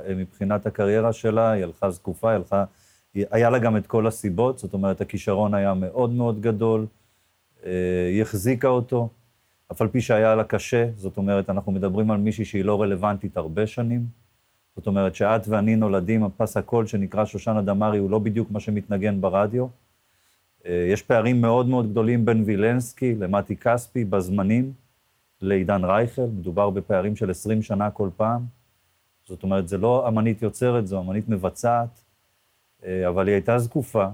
אה, מבחינת הקריירה שלה, היא הלכה זקופה, היא הלכה... היה לה גם את כל הסיבות, זאת אומרת, הכישרון היה מאוד מאוד גדול, אה, היא החזיקה אותו, אף על פי שהיה לה קשה, זאת אומרת, אנחנו מדברים על מישהי שהיא לא רלוונטית הרבה שנים. זאת אומרת, שאת ואני נולדים, הפס הקול שנקרא שושנה דמארי הוא לא בדיוק מה שמתנגן ברדיו. אה, יש פערים מאוד מאוד גדולים בין וילנסקי למתי כספי בזמנים לעידן רייכל, מדובר בפערים של 20 שנה כל פעם. זאת אומרת, זה לא אמנית יוצרת, זו אמנית מבצעת, אה, אבל היא הייתה זקופה,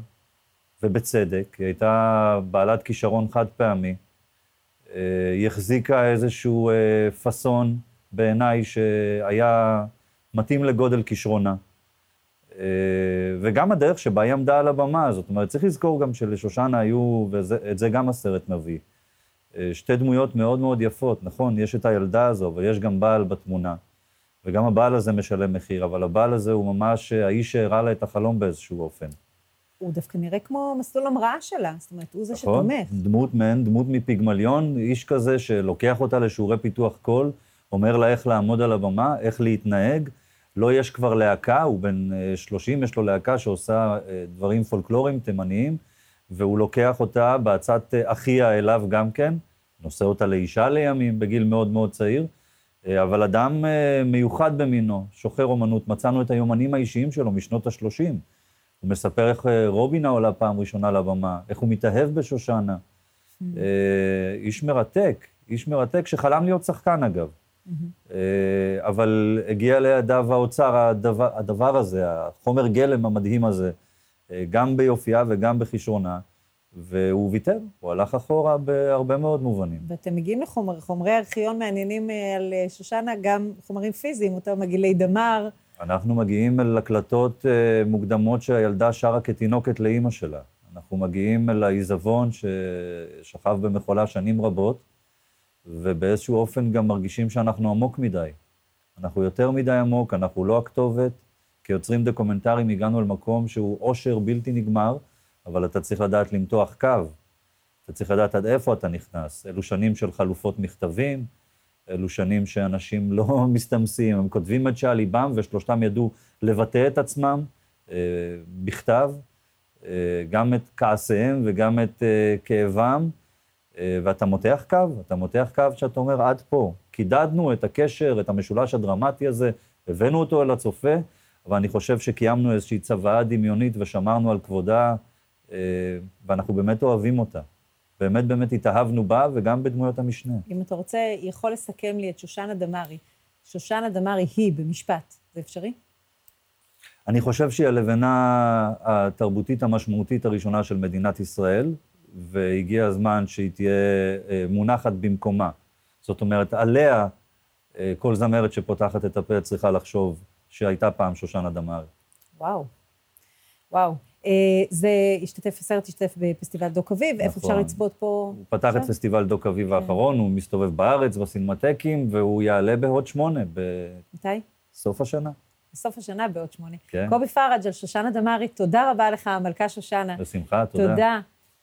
ובצדק, היא הייתה בעלת כישרון חד פעמי. אה, היא החזיקה איזשהו פאסון בעיניי שהיה מתאים לגודל כישרונה. אה, וגם הדרך שבה היא עמדה על הבמה, זאת אומרת, צריך לזכור גם שלשושנה היו, ואת זה גם הסרט מביא, אה, שתי דמויות מאוד מאוד יפות, נכון, יש את הילדה הזו, אבל יש גם בעל בתמונה, וגם הבעל הזה משלם מחיר, אבל הבעל הזה הוא ממש האיש שהראה לה את החלום באיזשהו אופן. הוא דווקא נראה כמו מסלול המראה שלה, זאת אומרת, הוא זה נכון, שתומך. דמות מעין, דמות מפיגמליון, איש כזה שלוקח אותה לשיעורי פיתוח קול, אומר לה איך לעמוד על הבמה, איך להתנהג. לא יש כבר להקה, הוא בן אה, 30, יש לו להקה שעושה אה, דברים פולקלוריים תימניים, והוא לוקח אותה בעצת אה, אחיה אליו גם כן, נושא אותה לאישה לימים, בגיל מאוד מאוד צעיר, אה, אבל אדם אה, מיוחד במינו, שוחר אומנות, מצאנו את היומנים האישיים שלו משנות ה-30. הוא מספר איך אה, רובינה עולה פעם ראשונה לבמה, איך הוא מתאהב בשושנה. אה, איש מרתק, איש מרתק שחלם להיות שחקן אגב. אה, אבל הגיע לידיו האוצר, הדבר, הדבר הזה, החומר גלם המדהים הזה, אה, גם ביופייה וגם בכישרונה, והוא ויתר, הוא הלך אחורה בהרבה מאוד מובנים. ואתם מגיעים לחומרי ארכיון מעניינים אה, על שושנה, גם חומרים פיזיים, אותם מגעילי דמר. אנחנו מגיעים אל הקלטות מוקדמות שהילדה שרה כתינוקת לאימא שלה. אנחנו מגיעים אל העיזבון ששכב במכולה שנים רבות, ובאיזשהו אופן גם מרגישים שאנחנו עמוק מדי. אנחנו יותר מדי עמוק, אנחנו לא הכתובת. כיוצרים דוקומנטריים הגענו למקום שהוא עושר בלתי נגמר, אבל אתה צריך לדעת למתוח קו. אתה צריך לדעת עד איפה אתה נכנס. אלו שנים של חלופות מכתבים, אלו שנים שאנשים לא [laughs] מסתמסים, הם כותבים את שעל ליבם, ושלושתם ידעו לבטא את עצמם אה, בכתב, אה, גם את כעסיהם וגם את אה, כאבם, ואתה מותח קו, אתה מותח קו שאתה אומר, עד פה. קידדנו את הקשר, את המשולש הדרמטי הזה, הבאנו אותו אל הצופה, אבל אני חושב שקיימנו איזושהי צוואה דמיונית ושמרנו על כבודה, אה, ואנחנו באמת אוהבים אותה. באמת באמת התאהבנו בה וגם בדמויות המשנה. אם אתה רוצה, יכול לסכם לי את שושנה דמארי. שושנה דמארי היא במשפט, זה אפשרי? אני חושב שהיא הלבנה התרבותית המשמעותית הראשונה של מדינת ישראל, והגיע הזמן שהיא תהיה אה, מונחת במקומה. זאת אומרת, עליה אה, כל זמרת שפותחת את הפה צריכה לחשוב שהייתה פעם שושנה דמארי. וואו. וואו. אה, זה השתתף, הסרט השתתף בפסטיבל דוק אביב, איפה אפשר נכון. לצפות פה? הוא פתח את עכשיו? פסטיבל דוק אביב כן. האחרון, הוא מסתובב בארץ, בסינמטקים, והוא יעלה בהוד שמונה מתי? בסוף השנה. בסוף השנה בעוד שמונה. כן. קובי פראג' על שושנה דמארי, תודה רבה לך, המלכה שושנה. בשמחה, תודה. תודה.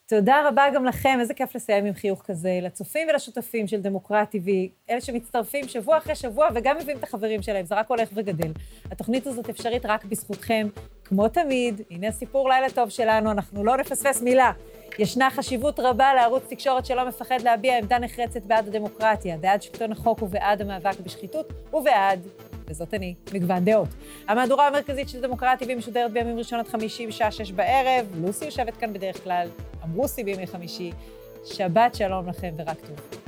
תודה רבה גם לכם, איזה כיף לסיים עם חיוך כזה, לצופים ולשותפים של דמוקרט TV, אלה שמצטרפים שבוע אחרי שבוע וגם מביאים את החברים שלהם, זה רק הולך וגדל. התוכנית הזאת אפשרית רק בזכותכם. כמו תמיד, הנה הסיפור לילה טוב שלנו, אנחנו לא נפספס מילה. ישנה חשיבות רבה לערוץ תקשורת שלא מפחד להביע עמדה נחרצת בעד הדמוקרטיה, בעד שלטון החוק ובעד המאבק בשחיתות, ובעד, וזאת אני, מגוון דעות. המהדורה המרכזית של דמוקרט TV משודרת בימים ראשון עד חמישי בשעה שש בערב. לוסי יושבת כאן בדרך כלל, אמרוסי בימי חמישי. שבת שלום לכם ורק טוב.